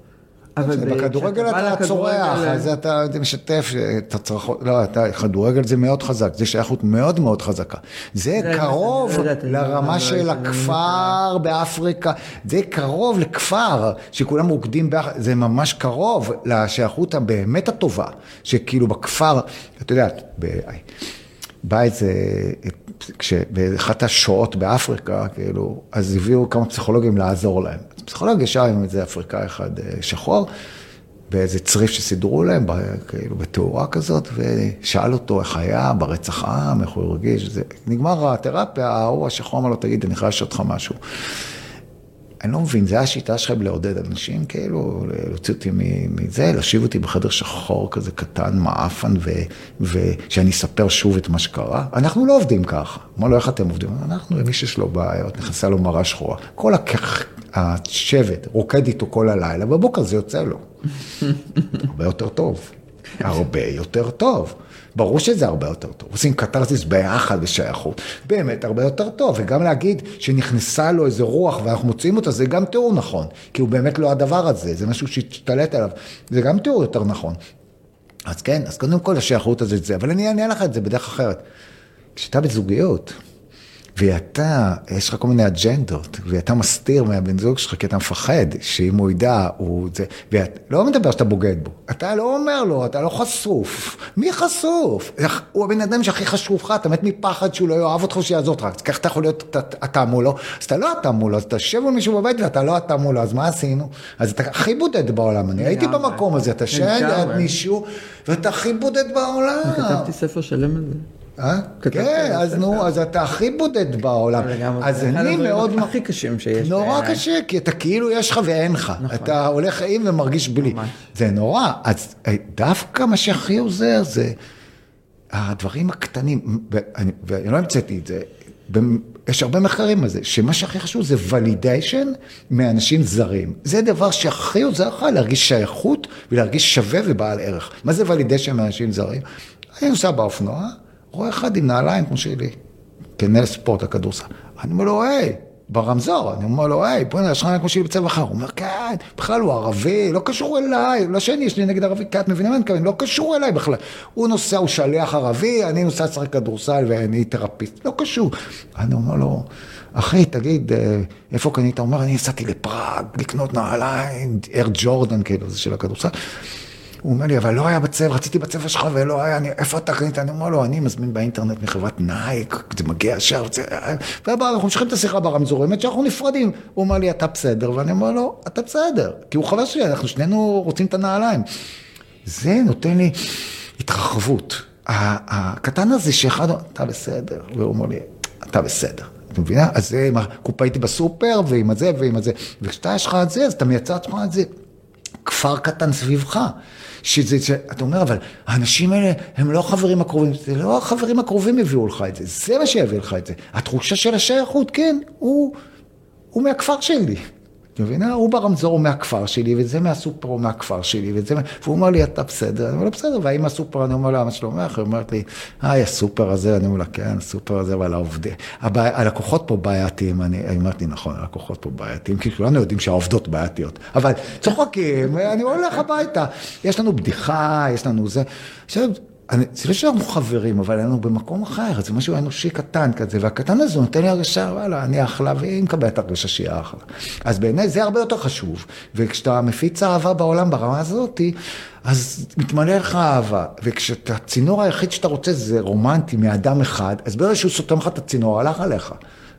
אבל בכדורגל אתה צורח, אז אתה משתף את הצרחות, לא, אתה, כדורגל זה מאוד חזק, זה שייכות מאוד מאוד חזקה. זה קרוב לרמה של הכפר באפריקה, זה קרוב לכפר, שכולם רוקדים ביחד, זה ממש קרוב לשייכות הבאמת הטובה, שכאילו בכפר, אתה יודע, בא איזה, כשבאחת השואות באפריקה, כאילו, אז הביאו כמה פסיכולוגים לעזור להם. פסיכולוג ישר עם איזה אפריקאי אחד אה, שחור, באיזה צריף שסידרו להם, כאילו בתאורה כזאת, ושאל אותו איך היה ברצח עם, איך הוא הרגיש, זה, נגמר התרפיה, ההוא השחור אמר לו, תגיד, אני חייב לשאול אותך משהו. אני לא מבין, זה השיטה שלכם לעודד אנשים, כאילו, להוציא אותי מזה, להשיב אותי בחדר שחור כזה קטן, מעפן, ושאני אספר שוב את מה שקרה. אנחנו לא עובדים ככה. אמר לו, איך אתם עובדים? אנחנו, מי שיש לו בעיות, נכנסה לו מראה שחורה. כל השבט רוקד איתו כל הלילה, בבוקר זה יוצא לו. הרבה יותר טוב. הרבה יותר טוב. ברור שזה הרבה יותר טוב. עושים קתרזיס ביחד בשייכות. באמת הרבה יותר טוב. וגם להגיד שנכנסה לו איזה רוח ואנחנו מוצאים אותה, זה גם תיאור נכון. כי הוא באמת לא הדבר הזה, זה משהו שהשתלט עליו. זה גם תיאור יותר נכון. אז כן, אז קודם כל השייכות הזאת זה, אבל אני אענה לך את זה בדרך אחרת. כשאתה בזוגיות, ואתה, יש לך כל מיני אג'נדות, ואתה מסתיר מהבן זוג שלך, כי אתה מפחד שאם הוא ידע, הוא זה, ואת לא מדבר שאתה בוגד בו, אתה לא אומר לו, אתה לא חשוף. מי חשוף? הוא הבן אדם שהכי חשוב לך, אתה מת מפחד שהוא לא יאהב אותך או שיעזור אותך, אז ככה אתה יכול להיות אתה, אתה מולו, אז אתה לא אתה מולו, אז אתה יושב מול מישהו בבית ואתה לא אתה מולו, אז מה עשינו? אז אתה הכי בודד בעולם, אני הייתי במקום הזה, אתה שואל ליד מישהו, ואתה הכי בודד בעולם. כתבתי ספר שלם על זה. אה? כן, אז נו, אז אתה הכי בודד בעולם. אז אני מאוד... הכי קשים שיש. נורא קשה, כי אתה כאילו יש לך ואין לך. נכון. אתה הולך חיים ומרגיש בלי. זה נורא. אז אה, דווקא מה שהכי עוזר זה הדברים הקטנים, ואני לא המצאתי את זה, יש הרבה מחקרים על זה, שמה שהכי חשוב זה ולידיישן מאנשים זרים. זה דבר שהכי עוזר לך להרגיש שייכות ולהרגיש שווה ובעל ערך. מה זה ולידיישן מאנשים זרים? אני נוסע באופנוע, רואה אחד עם נעליים כמו שלי, כנראה ספורט הכדורסל. אני אומר לו, היי, ברמזור, אני אומר לו, היי, בוא'נה, יש לך נעליים כמו שלי בצבע אחר. הוא אומר, כן, בכלל הוא ערבי, לא קשור אליי, שאני, יש לי נגד ערבי, כי את מבינה מה אני מתכוון, לא קשור אליי בכלל. הוא נוסע, הוא שליח ערבי, אני נוסע לשחק כדורסל ואני תרפיסט, לא קשור. אני אומר לו, אחי, תגיד, אה, איפה קנית? הוא אומר, אני נסעתי לפראג לקנות נעליים, אר ג'ורדן, כאילו, זה של הכדורסל. הוא אומר לי, אבל לא היה בצבע, רציתי בצבע שלך ולא היה, אני, איפה אתה קנית? אני אומר לו, אני מזמין באינטרנט מחברת נייק, זה מגיע ישר, ואנחנו ממשיכים את השיחה ברמזור, האמת שאנחנו נפרדים. הוא אומר לי, אתה בסדר? ואני אומר לו, אתה בסדר, כי הוא חבר שלי, אנחנו שנינו רוצים את הנעליים. זה נותן לי התרחבות. הקטן הזה שאחד, אתה בסדר, והוא אומר לי, אתה בסדר. את מבינה? אז זה עם הקופה הייתי בסופר, ועם הזה ועם הזה. וכשאתה יש לך את זה, אז אתה מייצר את זה. כפר קטן סביבך. שזה, אתה אומר, אבל האנשים האלה הם לא החברים הקרובים, זה לא החברים הקרובים יביאו לך את זה, זה מה שיביא לך את זה. התחושה של השייכות, כן, הוא, הוא מהכפר שלי. אתה מבין? הוא ברמזור הוא מהכפר שלי, וזה מהסופר הוא מהכפר שלי, וזה, והוא אומר לי, אתה בסדר? אני אומר לו, בסדר, והאם הסופר, אני אומר לה, מה שלומך? היא אומרת לי, היי, הסופר הזה, אני אומר לה, כן, הסופר הזה, אבל העובדים, הלקוחות פה בעייתיים, אני אומרת לי, נכון, הלקוחות פה בעייתיים, כי כולנו יודעים שהעובדות בעייתיות, אבל צוחקים, אני הולך הביתה, יש לנו בדיחה, יש לנו זה. עכשיו, אני, זה לא שאנחנו חברים, אבל היינו במקום אחר, זה משהו אנושי קטן כזה, והקטן הזה נותן לי הרגשה, וואלה, אני אחלה, והיא מקבלת הרגשה שהיא אחלה. אז בעיניי זה הרבה יותר חשוב, וכשאתה מפיץ אהבה בעולם ברמה הזאת, אז מתמלא לך אהבה, וכשהצינור היחיד שאתה רוצה זה רומנטי מאדם אחד, אז ברגע שהוא סותם לך את הצינור, הלך עליך.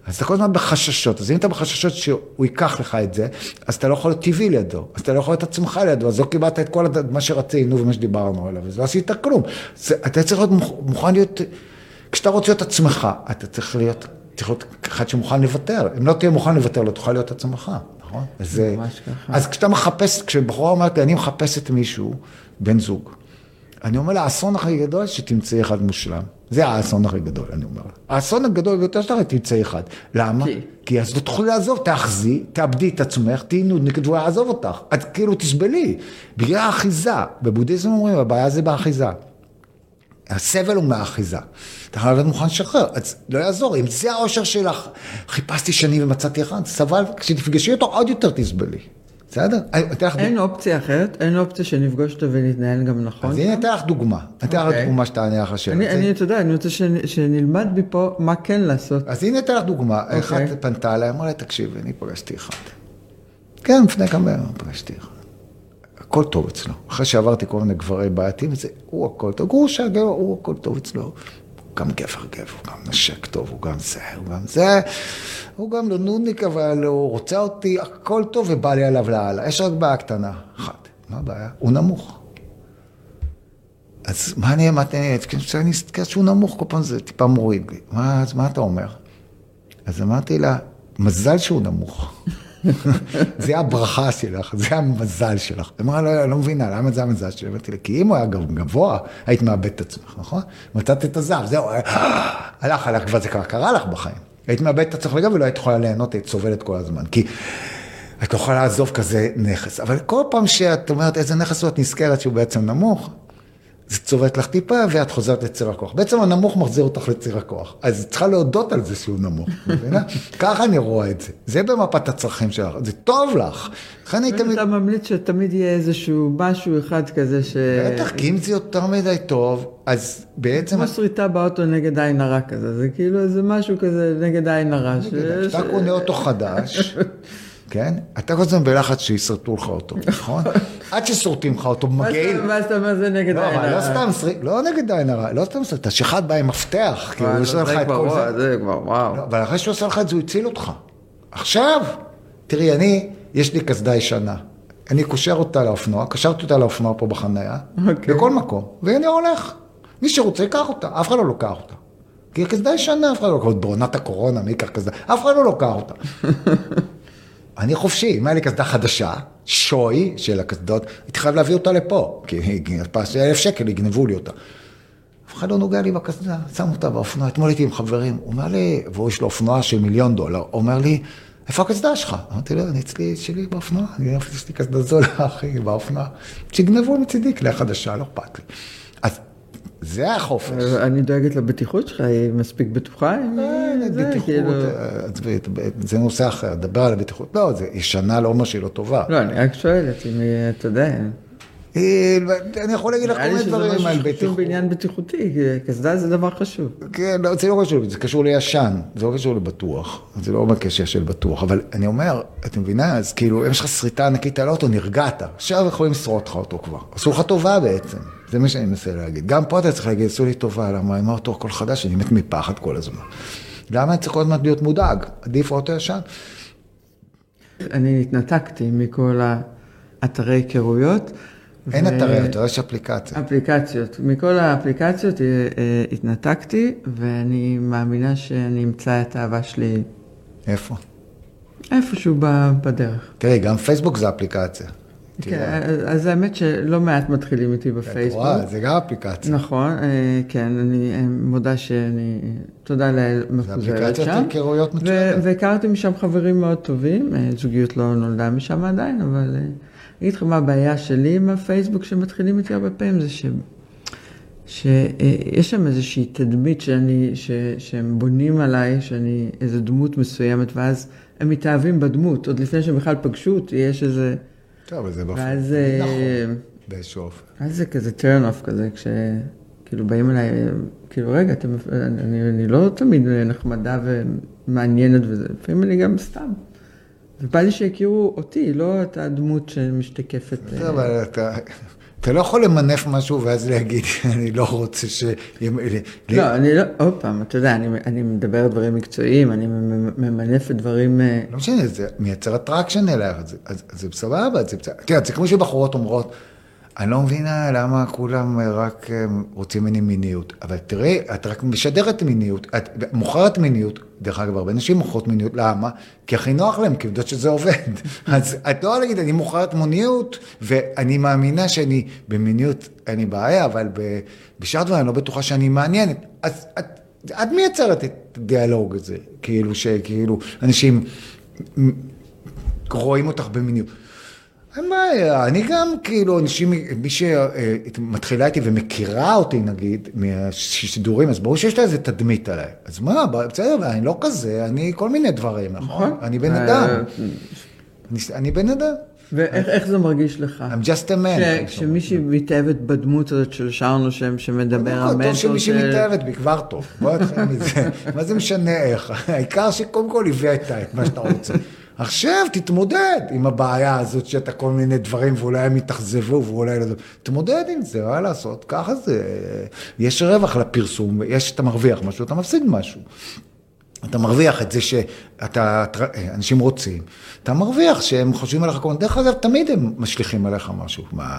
אז אתה כל הזמן בחששות, אז אם אתה בחששות שהוא ייקח לך את זה, אז אתה לא יכול להיות טבעי לידו, אז אתה לא יכול להיות עצמך לידו, אז לא קיבלת את כל מה שרצינו ומה שדיברנו עליו, אז לא עשית כלום. זה, אתה צריך להיות מוכן להיות, כשאתה רוצה להיות עצמך, אתה צריך להיות, צריך להיות אחד שמוכן לוותר. אם לא תהיה מוכן לוותר, לא תוכל להיות עצמך, נכון? אז, אז כשאתה מחפש, כשבחורה אומרת לי, אני מחפשת מישהו, בן זוג, אני אומר לה, האסון הכי גדול שתמצאי אחד מושלם. זה האסון הכי גדול, אני אומר. האסון הגדול ביותר שלך, תמצאי אחד. למה? כי? כי אז לא תוכלי לעזוב, תאחזי, תאבדי את עצמך, תהיי נודניקת והוא יעזוב אותך. את כאילו תסבלי. בגלל האחיזה. בבודהיזם אומרים, הבעיה זה באחיזה. הסבל הוא מהאחיזה. אתה חייב להיות מוכן לשחרר, אז לא יעזור, אם זה האושר שלך, חיפשתי שנים ומצאתי אחד, סבל, כשתפגשי אותו עוד יותר תסבלי. בסדר? לך אין אופציה אחרת, אין אופציה שנפגוש אותו ונתנהל גם נכון. אז הנה אתן לך דוגמה, אתן לך אוקיי. דוגמה שתענה לך השאלה. אני, אתה יודע, אני רוצה שנ- שנלמד מפה מה כן לעשות. אז הנה אתן לך דוגמה, אוקיי. אחת פנתה אליי, אמרה לי, תקשיב, אני פגשתי אחד. כן, לפני כמה ימים פגשתי אחד. הכל טוב אצלו. אחרי שעברתי כל מיני גברי בעייתים, זה, הוא הכל טוב, גרושה, הוא הכל טוב אצלו. גם גבר גבר, הוא גם נשק טוב, הוא גם זה, הוא גם זה. הוא גם לא נודניק, אבל הוא רוצה אותי, הכל טוב, ובא לי עליו לאללה. יש רק בעיה קטנה, אחת. מה הבעיה? הוא נמוך. אז מה אני אמרתי, כשאני אסתכל שהוא נמוך כל פעם זה טיפה מוריד לי. מה, אז מה אתה אומר? אז אמרתי לה, מזל שהוא נמוך. זה הברכה שלך, זה המזל שלך. היא אמרה, לא, אני לא מבינה, למה זה המזל שלי? אמרתי לה, כי אם הוא היה גב- גבוה, היית מאבד את עצמך, נכון? מצאת את הזהב, זהו, הלך, הלך, כבר זה כבר קרה לך בחיים. היית מאבד את עצמך לגמרי ולא היית יכולה ליהנות, היית סובלת כל הזמן. כי את לא יכולה לעזוב כזה נכס. אבל כל פעם שאת אומרת איזה נכס הוא, את נזכרת שהוא בעצם נמוך, זה צובט לך טיפה ואת חוזרת לציר הכוח. בעצם הנמוך מחזיר אותך לציר הכוח. אז צריכה להודות על זה שהוא נמוך, מבינה? ככה אני רואה את זה. זה במפת הצרכים שלך, זה טוב לך. לכן אני תמיד... אתה ממליץ שתמיד יהיה איזשהו משהו אחד כזה ש... בטח, כי אם זה יותר מדי טוב, אז בעצם... כמו שריטה באוטו נגד עין הרע כזה, זה כאילו איזה משהו כזה נגד עין הרע. כשאתה קונה אוטו חדש, כן? אתה כל הזמן בלחץ שישרטו לך אותו, נכון? עד ששורטים לך אותו, מגעיל. אתה- ואז אתה אומר זה נגד לא, עין אבל לא הרע. סתם, לא נגד עין הרע, לא סתם שריט, השחט בא עם מפתח, כאילו, וואי, יש לא, לך זה את כל זה. זה כבר, וואו. לא, אבל אחרי שהוא עשה לך את זה, הוא הציל אותך. עכשיו, תראי, אני, יש לי קסדה ישנה. אני קושר אותה לאופנוע, קשרתי אותה לאופנוע פה בחנייה, אוקיי. בכל מקום, ואני הולך. מי שרוצה ייקח אותה, אף אחד לא לוקח אותה. כי הקסדה ישנה, אף אחד לא לוקח אותה. בעונת הקורונה, מי ייקח קסדה? אף אחד לא לוקח אותה. אני חופשי, אם היה לי קסדה חדשה, שוי של הקסדות, הייתי חייב להביא אותה לפה, כי פס אלף שקל, יגנבו לי אותה. אף אחד לא נוגע לי בקסדה, שם אותה באופנוע. אתמול הייתי עם חברים, הוא אומר לי, והוא יש לו אופנוע של מיליון דולר, הוא אומר לי, איפה הקסדה שלך? אמרתי לו, אני אצלי, שלי באופנוע, אני יש לי קסדה זולה, אחי, באופנוע. שיגנבו מצידי כלי חדשה, לא אכפת לי. זה החופש. אני דואגת לבטיחות שלך, היא מספיק בטוחה? אה, זה, בטיחות, כאילו- אה, זה נושא אחר, דבר על הבטיחות. לא, זה ישנה לא אומר שהיא לא טובה. לא, אני רק שואלת אם היא, אתה יודע. אני יכול להגיד לך כל נראה לי מיני שזה דברים משהו על שחשוב בטיחות. בעניין בטיחותי, קסדה זה דבר חשוב. כן, לא, זה לא קשור, זה קשור לישן, זה לא קשור לבטוח, זה לא בקשר של בטוח, אבל אני אומר, את מבינה, אז כאילו, אם יש לך שריטה ענקית על האוטו, נרגעת, עכשיו יכולים לשרוט לך אותו כבר, עשו לך טובה בעצם, זה מה שאני מנסה להגיד. גם פה אתה צריך להגיד, עשו לי טובה, למה עם האוטו הכל חדש, אני מת מפחד כל הזמן. למה אני צריך כל הזמן להיות מודאג? עדיף אוטו ישן. אני התנתקתי מכל האתרי היכרויות. אין ו- אתרי, אתה יש אפליקציה. אפליקציות. מכל האפליקציות אה, אה, התנתקתי, ואני מאמינה שאני אמצא את האהבה שלי איפה? איפשהו בדרך. תראי, גם פייסבוק זה אפליקציה. כן, אז האמת שלא מעט מתחילים איתי את בפייסבוק. רואה, זה גם אפליקציה. נכון, אה, כן, אני אה, מודה שאני, תודה לאל, אפליקציית שם. היכרויות ו- מצוינת. והכרתי משם חברים מאוד טובים, אה, זוגיות לא נולדה משם עדיין, אבל אני אגיד לך מה הבעיה שלי עם הפייסבוק שמתחילים איתי הרבה פעמים, זה ש... שיש שם איזושהי תדמית שאני, ש, שהם בונים עליי, שאני איזו דמות מסוימת, ואז הם מתאהבים בדמות, עוד לפני שהם בכלל פגשו אותי, יש איזה... טוב, זה באופן. ואז, אה, נכון, באיזשהו אופן. אז זה כזה turn off כזה, כשכאילו באים אליי, כאילו רגע, אתם, אני, אני לא תמיד נחמדה ומעניינת וזה, לפעמים אני גם סתם. ובא לי שיכירו אותי, לא את הדמות שמשתקפת. אה, זה, אבל אתה... אתה לא יכול למנף משהו ואז להגיד, אני לא רוצה ש... לא, אני לא, עוד פעם, אתה יודע, אני, אני מדבר דברים מקצועיים, אני ממנפת דברים... אה, לא משנה, זה מייצר אז- אז זה סבבה, זה בסדר. כן, זה כמו שבחורות אומרות, אני לא מבינה למה כולם רק אה, רוצים ממני מיניות. אבל תראי, את רק משדרת מיניות, את מוכרת מיניות. דרך אגב, הרבה נשים מוכרות מיניות, למה? כי הכי נוח להם, כי יודעות שזה עובד. אז את לא להגיד, אני מוכרת מוניות, ואני מאמינה שאני במיניות, אין לי בעיה, אבל בשאר דברים אני לא בטוחה שאני מעניינת. אז את, את מייצרת את הדיאלוג הזה, כאילו שכאילו אנשים רואים אותך במיניות. אין בעיה, אני גם כאילו, אנשים, מי שמתחילה איתי ומכירה אותי נגיד, מהשידורים, אז ברור שיש לה איזה תדמית עליי. אז מה, בסדר, אני לא כזה, אני כל מיני דברים, נכון? אני בן אדם. אני בן אדם. ואיך זה מרגיש לך? I'm just a man. כשמישי מתאהבת בדמות הזאת של שרנו שם, שמדבר המנטור של... טוב שמישהי מתאהבת בי, כבר טוב. בוא נתחיל מזה. מה זה משנה איך? העיקר שקודם כל הבאת את מה שאתה רוצה. עכשיו תתמודד עם הבעיה הזאת שאתה כל מיני דברים ואולי הם יתאכזבו ואולי לא... תתמודד עם זה, מה לעשות? ככה זה. יש רווח לפרסום, יש, אתה מרוויח משהו, אתה מפסיד משהו. אתה מרוויח את זה שאתה, אנשים רוצים, אתה מרוויח שהם חושבים עליך כל מיני, דרך אגב, תמיד הם משליכים עליך משהו. מה,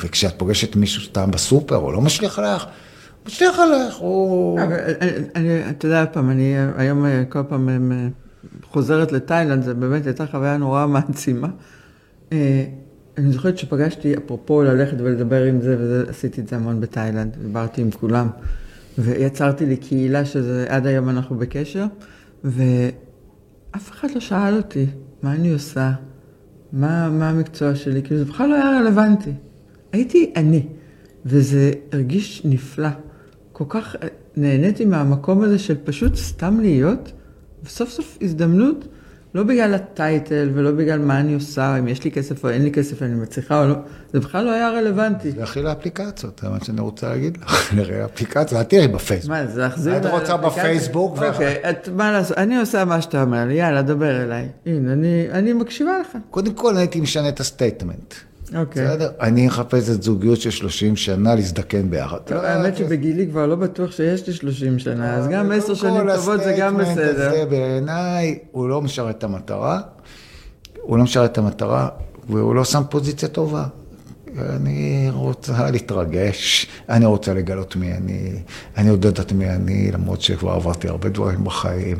וכשאת פוגשת מישהו סתם בסופר, או לא משליך עליך, משליך עליך, או... אתה יודע, פעם, אני היום כל פעם חוזרת לתאילנד, זו באמת הייתה חוויה נורא מעצימה. אה, אני זוכרת שפגשתי, אפרופו ללכת ולדבר עם זה, ועשיתי את זה המון בתאילנד, דיברתי עם כולם, ויצרתי לי קהילה שזה, עד היום אנחנו בקשר, ואף אחד לא שאל אותי מה אני עושה, מה, מה המקצוע שלי, כאילו זה בכלל לא היה רלוונטי. הייתי אני, וזה הרגיש נפלא. כל כך נהניתי מהמקום הזה של פשוט סתם להיות, וסוף סוף הזדמנות, לא בגלל הטייטל ולא בגלל מה אני עושה, אם יש לי כסף או אין לי כסף, אני מצליחה או לא, זה בכלל לא היה רלוונטי. זה הכי לאפליקציות, זה מה שאני רוצה להגיד לך, נראה אפליקציה, את תראי בפייסבוק. מה, זה להחזיר... את רוצה בפייסבוק? אוקיי, מה לעשות, אני עושה מה שאתה אומר לי, יאללה, דבר אליי. הנה, אני מקשיבה לך. קודם כל הייתי משנה את ה statement. אוקיי. בסדר? אני אחפש את זוגיות של 30 שנה להזדקן ביחד. טוב, האמת שבגילי כבר לא בטוח שיש לי 30 שנה, אז גם 10 שנים טובות זה גם בסדר. הזה בעיניי, הוא לא משרת את המטרה, הוא לא משרת את המטרה, והוא לא שם פוזיציה טובה. אני רוצה להתרגש, אני רוצה לגלות מי אני, אני עוד יודעת מי אני, למרות שכבר עברתי הרבה דברים בחיים.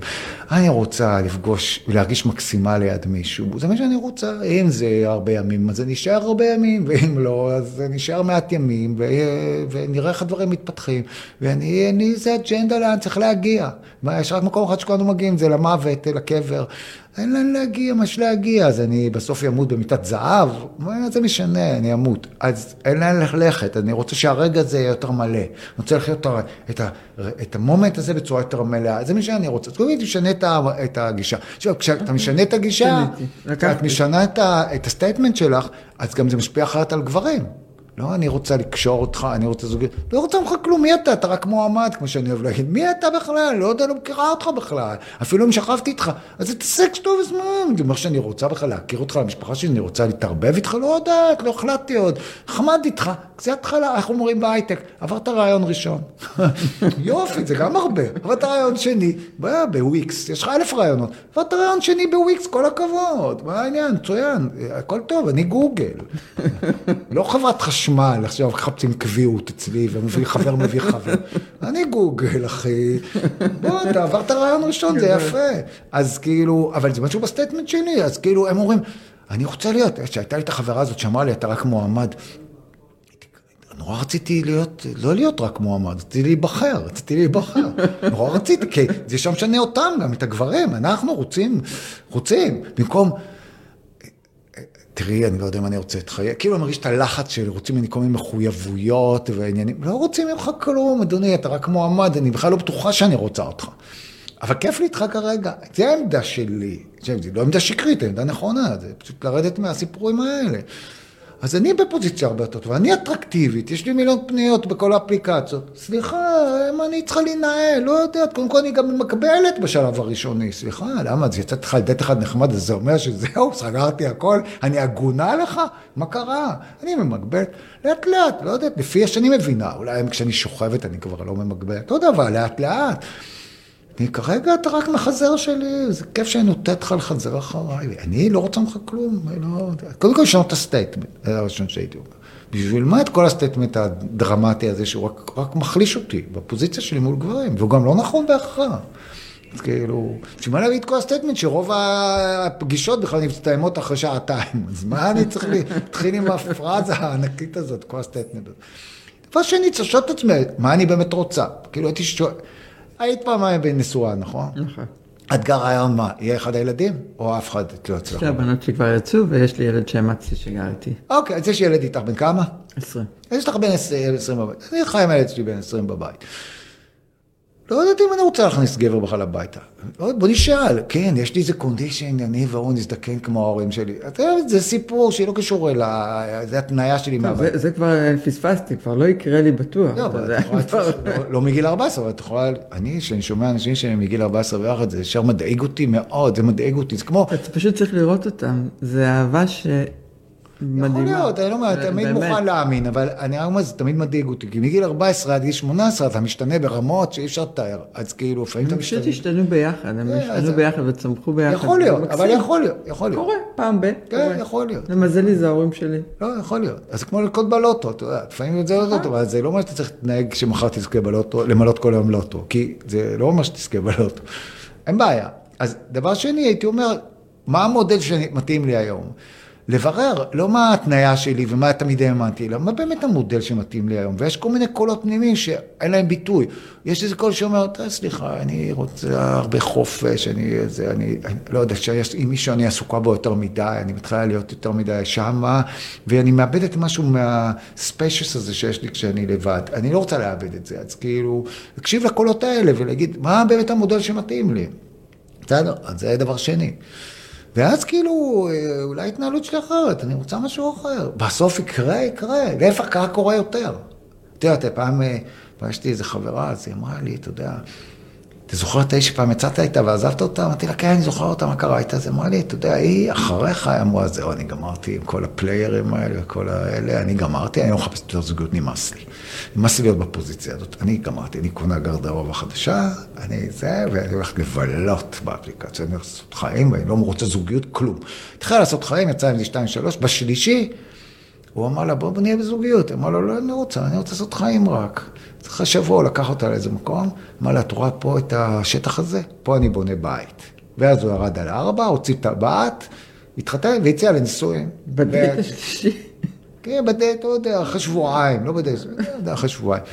אני רוצה לפגוש ולהרגיש מקסימה ליד מישהו, זה מה שאני רוצה. אם זה הרבה ימים, אז אני אשאר הרבה ימים, ואם לא, אז אני אשאר מעט ימים, ו... ונראה איך הדברים מתפתחים. ואני, אני, זה אג'נדה לאן צריך להגיע. יש רק מקום אחד שכולנו מגיעים, זה למוות, לקבר. אין לאן להגיע, מה יש להגיע, אז אני בסוף אמות במיטת זהב, מה זה משנה, אני אמות. אז אין לאן ללכת, אני רוצה שהרגע הזה יהיה יותר מלא. אני רוצה לחיות את, ה, את ה moment הזה בצורה יותר מלאה, זה מה שאני רוצה. אז קודם תשנה את הגישה. עכשיו, כשאתה משנה את הגישה, את משנה את ה statement שלך, אז גם זה משפיע אחרת על גברים. לא, אני רוצה לקשור אותך, אני רוצה זוגיות. לא רוצה ממך כלום, מי אתה? אתה רק מועמד, כמו שאני אוהב להגיד. מי אתה בכלל? לא יודע, לא מכירה אותך בכלל. אפילו אם שכבתי איתך. אז את סקס טוב זמן. זה אומר שאני רוצה בכלל להכיר אותך למשפחה שלי, אני רוצה להתערבב איתך, לא יודעת, לא החלטתי עוד. נחמד איתך, זה התחלה, איך אומרים בהייטק? עברת ראיון ראשון. יופי, זה גם הרבה. עברת ראיון שני, בוויקס, יש לך אלף ראיונות. עברת ראיון שני בוויקס, כל הכבוד. מה העניין? מצוין, הכל טוב, אני גוגל. לא חברת חשמל. חשמל, עכשיו מחפשים קביעות אצלי, וחבר מביא חבר. אני גוגל, אחי. בוא, אתה עברת ראיון ראשון, זה יפה. אז כאילו, אבל זה משהו ב statement שלי, אז כאילו, הם אומרים, אני רוצה להיות, כשהייתה לי את החברה הזאת שאמרה לי, אתה רק מועמד. נורא רציתי להיות, לא להיות רק מועמד, רציתי להיבחר, רציתי להיבחר. נורא רציתי, כי זה שם משנה אותם גם, את הגברים. אנחנו רוצים, רוצים, במקום... תראי, אני לא יודע אם אני רוצה את חיי, כאילו אני מרגיש את הלחץ של רוצים ממני כל מיני מחויבויות ועניינים, לא רוצים ממך כלום, אדוני, אתה רק מועמד, אני בכלל לא בטוחה שאני רוצה אותך. אבל כיף לי איתך כרגע, זה העמדה שלי, זה לא עמדה שקרית, עמדה נכונה, זה פשוט לרדת מהסיפורים האלה. אז אני בפוזיציה הרבה יותר טובה, אני אטרקטיבית, יש לי מיליון פניות בכל האפליקציות. סליחה, מה אני צריכה להנהל? לא יודעת, קודם כל אני גם מקבלת בשלב הראשוני. סליחה, למה? אז יצאת לך דייט אחד נחמד, אז זה אומר שזהו, סגרתי הכל, אני הגונה לך? מה קרה? אני ממגבלת. לאט לאט, לא יודעת, לפי שאני מבינה, אולי כשאני שוכבת אני כבר לא ממגבלת, לא יודע, אבל לאט לאט. אני כרגע אתה רק מחזר שלי, זה כיף שאני נותנת לך לחזר אחריי. אני לא רוצה ממך כלום, אני לא... קודם כל לשנות את ה statement, זה הראשון שהייתי אומר. בשביל מה את כל ה statement הדרמטי הזה, שהוא רק, רק מחליש אותי בפוזיציה שלי מול גברים, והוא גם לא נכון בהכרח. אז כאילו, בשביל מה להביא את כל ה statement שרוב הפגישות בכלל מסתיימות אחרי שעתיים, אז מה אני צריך להתחיל עם הפרזה הענקית הזאת, כל ה statement הזה. דבר שני, צריך לשאול את עצמי, מה אני באמת רוצה? כאילו, הייתי שואל, היית פעם נשואה, נכון? נכון. את גרה היום מה, יהיה אחד הילדים? או אף אחד לא אצלך? שתי הבנות שלי כבר יצאו, ויש לי ילד שאמצתי שגר איתי. אוקיי, אז יש ילד איתך בן כמה? עשרים. יש לך בן 20 בבית. אני חי עם הילד שלי בן 20 בבית. לא יודעת אם אני רוצה להכניס גבר בכלל הביתה. לא, בוא נשאל, כן, יש לי איזה קונדישן, אני והוא נזדקן כמו ההורים שלי. זה סיפור שלא קשור אליי, זה התניה שלי מהבית. זה, כבר פספסתי, כבר לא יקרה לי בטוח. לא, לא, לא מגיל 14, אבל את יכולה, אני, כשאני שומע אנשים שהם מגיל 14 ויחד, זה ישר מדאיג אותי מאוד, זה מדאיג אותי, זה כמו... אתה פשוט צריך לראות אותם, זה אהבה ש... יכול להיות, אני לא אומר, תמיד מוכן להאמין, אבל אני אומר, זה תמיד מדאיג אותי, כי מגיל 14 עד גיל 18 אתה משתנה ברמות שאי אפשר לתאר, אז כאילו, לפעמים אתה משתנה. הם פשוט השתנו ביחד, הם כן, השתנו ביחד וצמחו ביחד. יכול להיות, אבל יכול להיות, יכול להיות. קורה, פעם ב. כן, יכול להיות. למזלי זה ההורים שלי. לא, יכול להיות. אז כמו ללקוט בלוטו, אתה יודע, לפעמים זה לא טוב, אבל זה לא אומר שאתה צריך להתנהג שמחר תזכה בלוטו, למלות כל היום לוטו, כי זה לא אומר שתזכה בלוטו. אין בעיה. אז דבר שני, הייתי אומר, מה המודל שמתאים לי היום? לברר, לא מה ההתניה שלי ומה תמיד האמנתי, אלא מה באמת המודל שמתאים לי היום. ויש כל מיני קולות פנימיים שאין להם ביטוי. יש איזה קול שאומר, סליחה, אני רוצה הרבה חופש, אני, זה, אני, אני לא יודע, אם מישהו אני עסוקה בו יותר מדי, אני מתחילה להיות יותר מדי שמה, ואני מאבדת משהו מהספיישס הזה שיש לי כשאני לבד. אני לא רוצה לאבד את זה, אז כאילו, להקשיב לקולות האלה ולהגיד, מה באמת המודל שמתאים לי. בסדר, אז זה דבר שני. ואז כאילו, אה, אולי ההתנהלות שלי אחרת, אני רוצה משהו אחר. בסוף יקרה, יקרה. להפך, ככה קורה יותר. אתה יודע, פעם אה, פגשתי איזה חברה, אז היא אמרה לי, אתה יודע, אתה זוכר את האיש שפעם יצאת איתה ועזבת אותה? אמרתי לה, כן, אני זוכר אותה, מה קרה איתה? אז אמרה לי, אתה יודע, היא אחריך, היא אמרה, זהו, אני גמרתי עם כל הפליירים האלה וכל האלה, אני גמרתי, אני לא מחפש יותר זוגיות, נמאס לי. נמאס לי להיות בפוזיציה הזאת. אני גמרתי, אני קונה גרדרובה חדשה, אני זה, ואני הולך לבלות באפליקציה, אני הולך לעשות חיים, ואני לא רוצה זוגיות, כלום. התחילה לעשות חיים, יצא עם זה שתיים, שלוש, בשלישי, הוא אמר לה, בוא נהיה בזוגיות. אמר לו, לא, אני רוצה, אני רוצה לעשות חיים רק. אחרי שבוע לקח אותה לאיזה מקום, אמר לה, את רואה פה את השטח הזה? פה אני בונה בית. ואז הוא ירד על ארבע, הוציא את הבת, התחתן והציע לנישואים. בדייט השלישי. כן, בדייט, לא יודע, אחרי שבועיים, לא בדייט, לא יודע, אחרי שבועיים.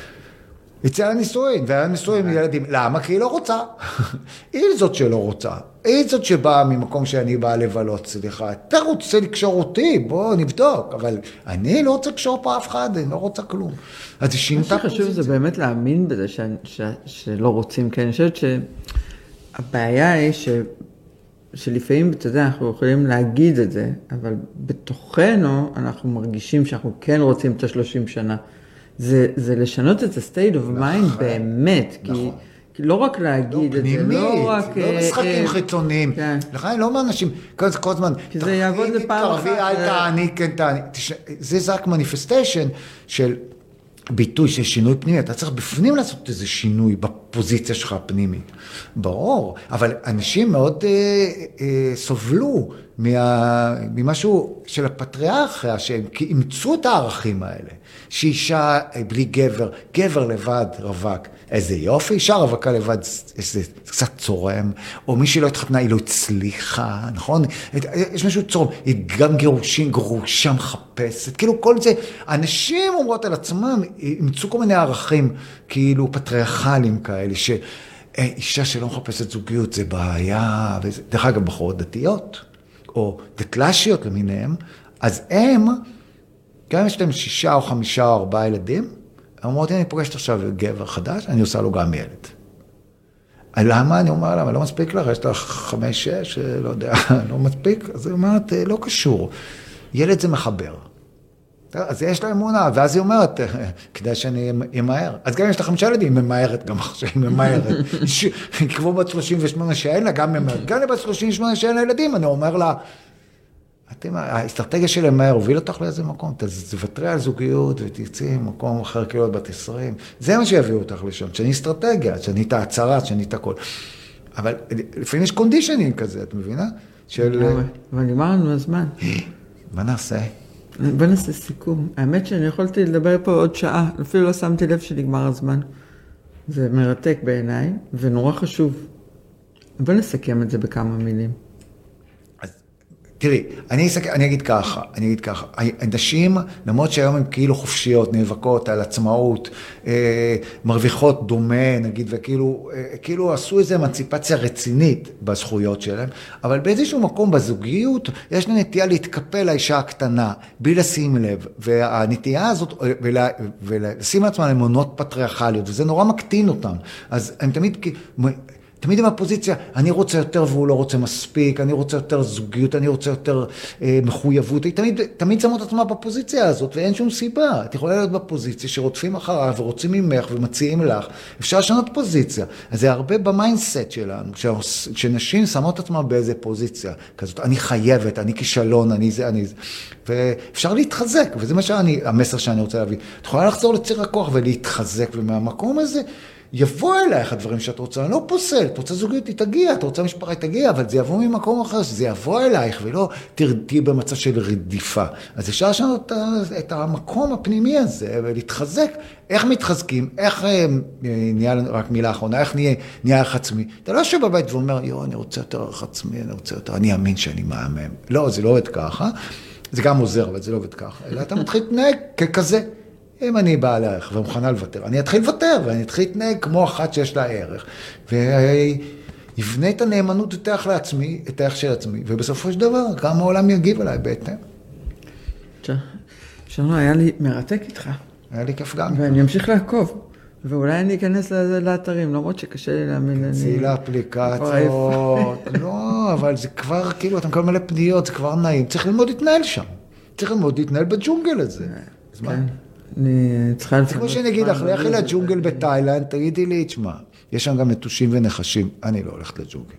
יצא לנישואין, והיה נישואין עם ילדים. למה? כי היא לא רוצה. היא זאת שלא רוצה. היא זאת שבאה ממקום שאני באה לבלות, סליחה. אתה רוצה לקשור אותי, בוא נבדוק. אבל אני לא רוצה לקשור פה אף אחד, אני לא רוצה כלום. אז היא שינתה פוזיציה. מה שחשוב זה באמת להאמין בזה ש... ש... שלא רוצים, כי אני חושבת שהבעיה היא ש... שלפעמים, אתה יודע, אנחנו יכולים להגיד את זה, אבל בתוכנו אנחנו מרגישים שאנחנו כן רוצים את השלושים שנה. זה, זה לשנות את ה-state of mind נכון, באמת, נכון. כי... לא רק להגיד לא, את פנימית, זה, לא רק... לא אה, משחקים אה, חיצוניים. כן. לך אני לא אומר אנשים, כל, כל הזמן, זה יעבוד לפעם אחת. תרבי, אל תעני, כן תעני. זה רק מניפסטיישן של ביטוי של שינוי פנימי, אתה צריך בפנים לעשות איזה שינוי בפוזיציה שלך הפנימית. ברור, אבל אנשים מאוד אה, אה, סובלו מה, ממשהו של הפטריארכיה, שהם אימצו את הערכים האלה, שאישה אה, בלי גבר, גבר לבד רווק, איזה יופי, אישה רווקה לבד, איזה קצת צורם, או מי שלא התחתנה, היא לא הצליחה, נכון? יש משהו צורם, היא גם גירושין, גרושה מחפשת, כאילו כל זה, אנשים אומרות על עצמם, אימצו כל מיני ערכים, כאילו פטריארכליים כאלה, שאישה שלא מחפשת זוגיות זה בעיה, וזה, דרך אגב, בחורות דתיות. או דקלשיות למיניהם, אז הם, גם אם יש להם שישה או חמישה או ארבעה ילדים, הם אומרות, אני פוגשת עכשיו גבר חדש, אני עושה לו גם ילד. למה? אני אומר, למה? לא מספיק לך? יש לך חמש, שש, לא יודע, לא מספיק? אז היא אומרת, לא קשור. ילד זה מחבר. אז יש לה אמונה, ואז היא אומרת, כדאי שאני אמהר. אז גם אם יש לה חמישה ילדים, היא ממהרת גם עכשיו, היא ממהרת. כמו בת 38 שאין לה, גם ממהרת. גם לבת 38 שאין לה ילדים, אני אומר לה, אתם, האסטרטגיה של למהר הוביל אותך לאיזה מקום, תוותרי על זוגיות ותצאי ממקום אחר כאילו בת 20. זה מה שיביא אותך לשם, שאני אסטרטגיה, שאני את ההצהרה, שאני את הכל. אבל לפעמים יש קונדישנים כזה, את מבינה? של... אבל נגמר לנו הזמן. מה נעשה? בוא נעשה סיכום. האמת שאני יכולתי לדבר פה עוד שעה, אפילו לא שמתי לב שנגמר הזמן. זה מרתק בעיניי, ונורא חשוב. בוא נסכם את זה בכמה מילים. תראי, אני, אסק... אני אגיד ככה, אני אגיד ככה, הנשים, למרות שהיום הן כאילו חופשיות, נאבקות על עצמאות, אה, מרוויחות דומה, נגיד, וכאילו אה, כאילו עשו איזו אמנציפציה רצינית בזכויות שלהן, אבל באיזשהו מקום בזוגיות, יש לה נטייה להתקפל לאישה הקטנה, בלי לשים לב, והנטייה הזאת, ולה, ולשים לעצמם אמונות פטריארכליות, וזה נורא מקטין אותן, אז הם תמיד... תמיד עם הפוזיציה, אני רוצה יותר והוא לא רוצה מספיק, אני רוצה יותר זוגיות, אני רוצה יותר אה, מחויבות, היא תמיד, תמיד שמה את עצמה בפוזיציה הזאת ואין שום סיבה. את יכולה להיות בפוזיציה שרודפים אחריו ורוצים ממך ומציעים לך, אפשר לשנות פוזיציה. אז זה הרבה ב mindset שלנו, כשנשים שמות את עצמן באיזה פוזיציה כזאת, אני חייבת, אני כישלון, אני זה, אני זה. ואפשר להתחזק, וזה מה שאני, המסר שאני רוצה להביא. את יכולה לחזור לציר הכוח ולהתחזק, ומהמקום הזה... יבוא אלייך הדברים שאת רוצה, אני לא פוסל, את רוצה זוגיות, היא תגיע, את רוצה משפחה, היא תגיע, אבל זה יבוא ממקום אחר, שזה יבוא אלייך, ולא תהיי במצב של רדיפה. אז אפשר לשנות את המקום הפנימי הזה, ולהתחזק. איך מתחזקים, איך אה, נהיה, רק מילה אחרונה, איך נהיה, נהיה ערך עצמי. אתה לא יושב בבית ואומר, יואו, אני רוצה יותר ערך עצמי, אני רוצה יותר, אני אאמין שאני מהמם. לא, זה לא עובד ככה. זה גם עוזר, אבל זה לא עובד ככה. אלא אתה מתחיל להתנהג ככזה. אם אני בעל ערך ומוכנה לוותר, אני אתחיל לוותר ואני אתחיל להתנהג כמו אחת שיש לה ערך. ויבנה את הנאמנות את הערך לעצמי, את הערך של עצמי, ובסופו של דבר גם העולם יגיב אליי בהתאם. שלום, היה לי מרתק איתך. היה לי כיף גם. ואני אמשיך לעקוב. ואולי אני אכנס לאתרים, למרות שקשה לי להאמין. תצאי לאפליקציות. לא, אבל זה כבר, כאילו, אתה מקבל מלא פניות, זה כבר נעים. צריך ללמוד להתנהל שם. צריך ללמוד להתנהל בג'ונגל הזה. כן. אני צריכה לפנות... כמו שאני אגיד לך, לכי לג'ונגל בתאילנד, תגידי לי, תשמע, יש שם גם נטושים ונחשים, אני לא הולכת לג'ונגל.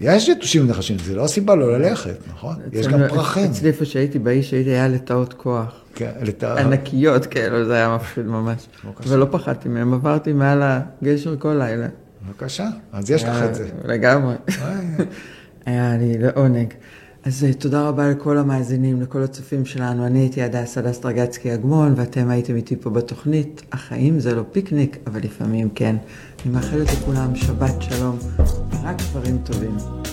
יש נטושים ונחשים, זה לא הסיבה לא ללכת, נכון? יש גם פרחים. אצלי איפה שהייתי, באיש שהייתי, היה לטאות כוח. כן, לטאות. ענקיות כאלו, זה היה מפחיד ממש. ולא פחדתי מהם, עברתי מעל הגשר כל לילה. בבקשה, אז יש לך את זה. לגמרי. היה לי לעונג. אז אה, תודה רבה לכל המאזינים, לכל הצופים שלנו. אני הייתי הדס דרגצקי אגמון, ואתם הייתם איתי פה בתוכנית. החיים זה לא פיקניק, אבל לפעמים כן. אני מאחלת לכולם שבת שלום, רק דברים טובים.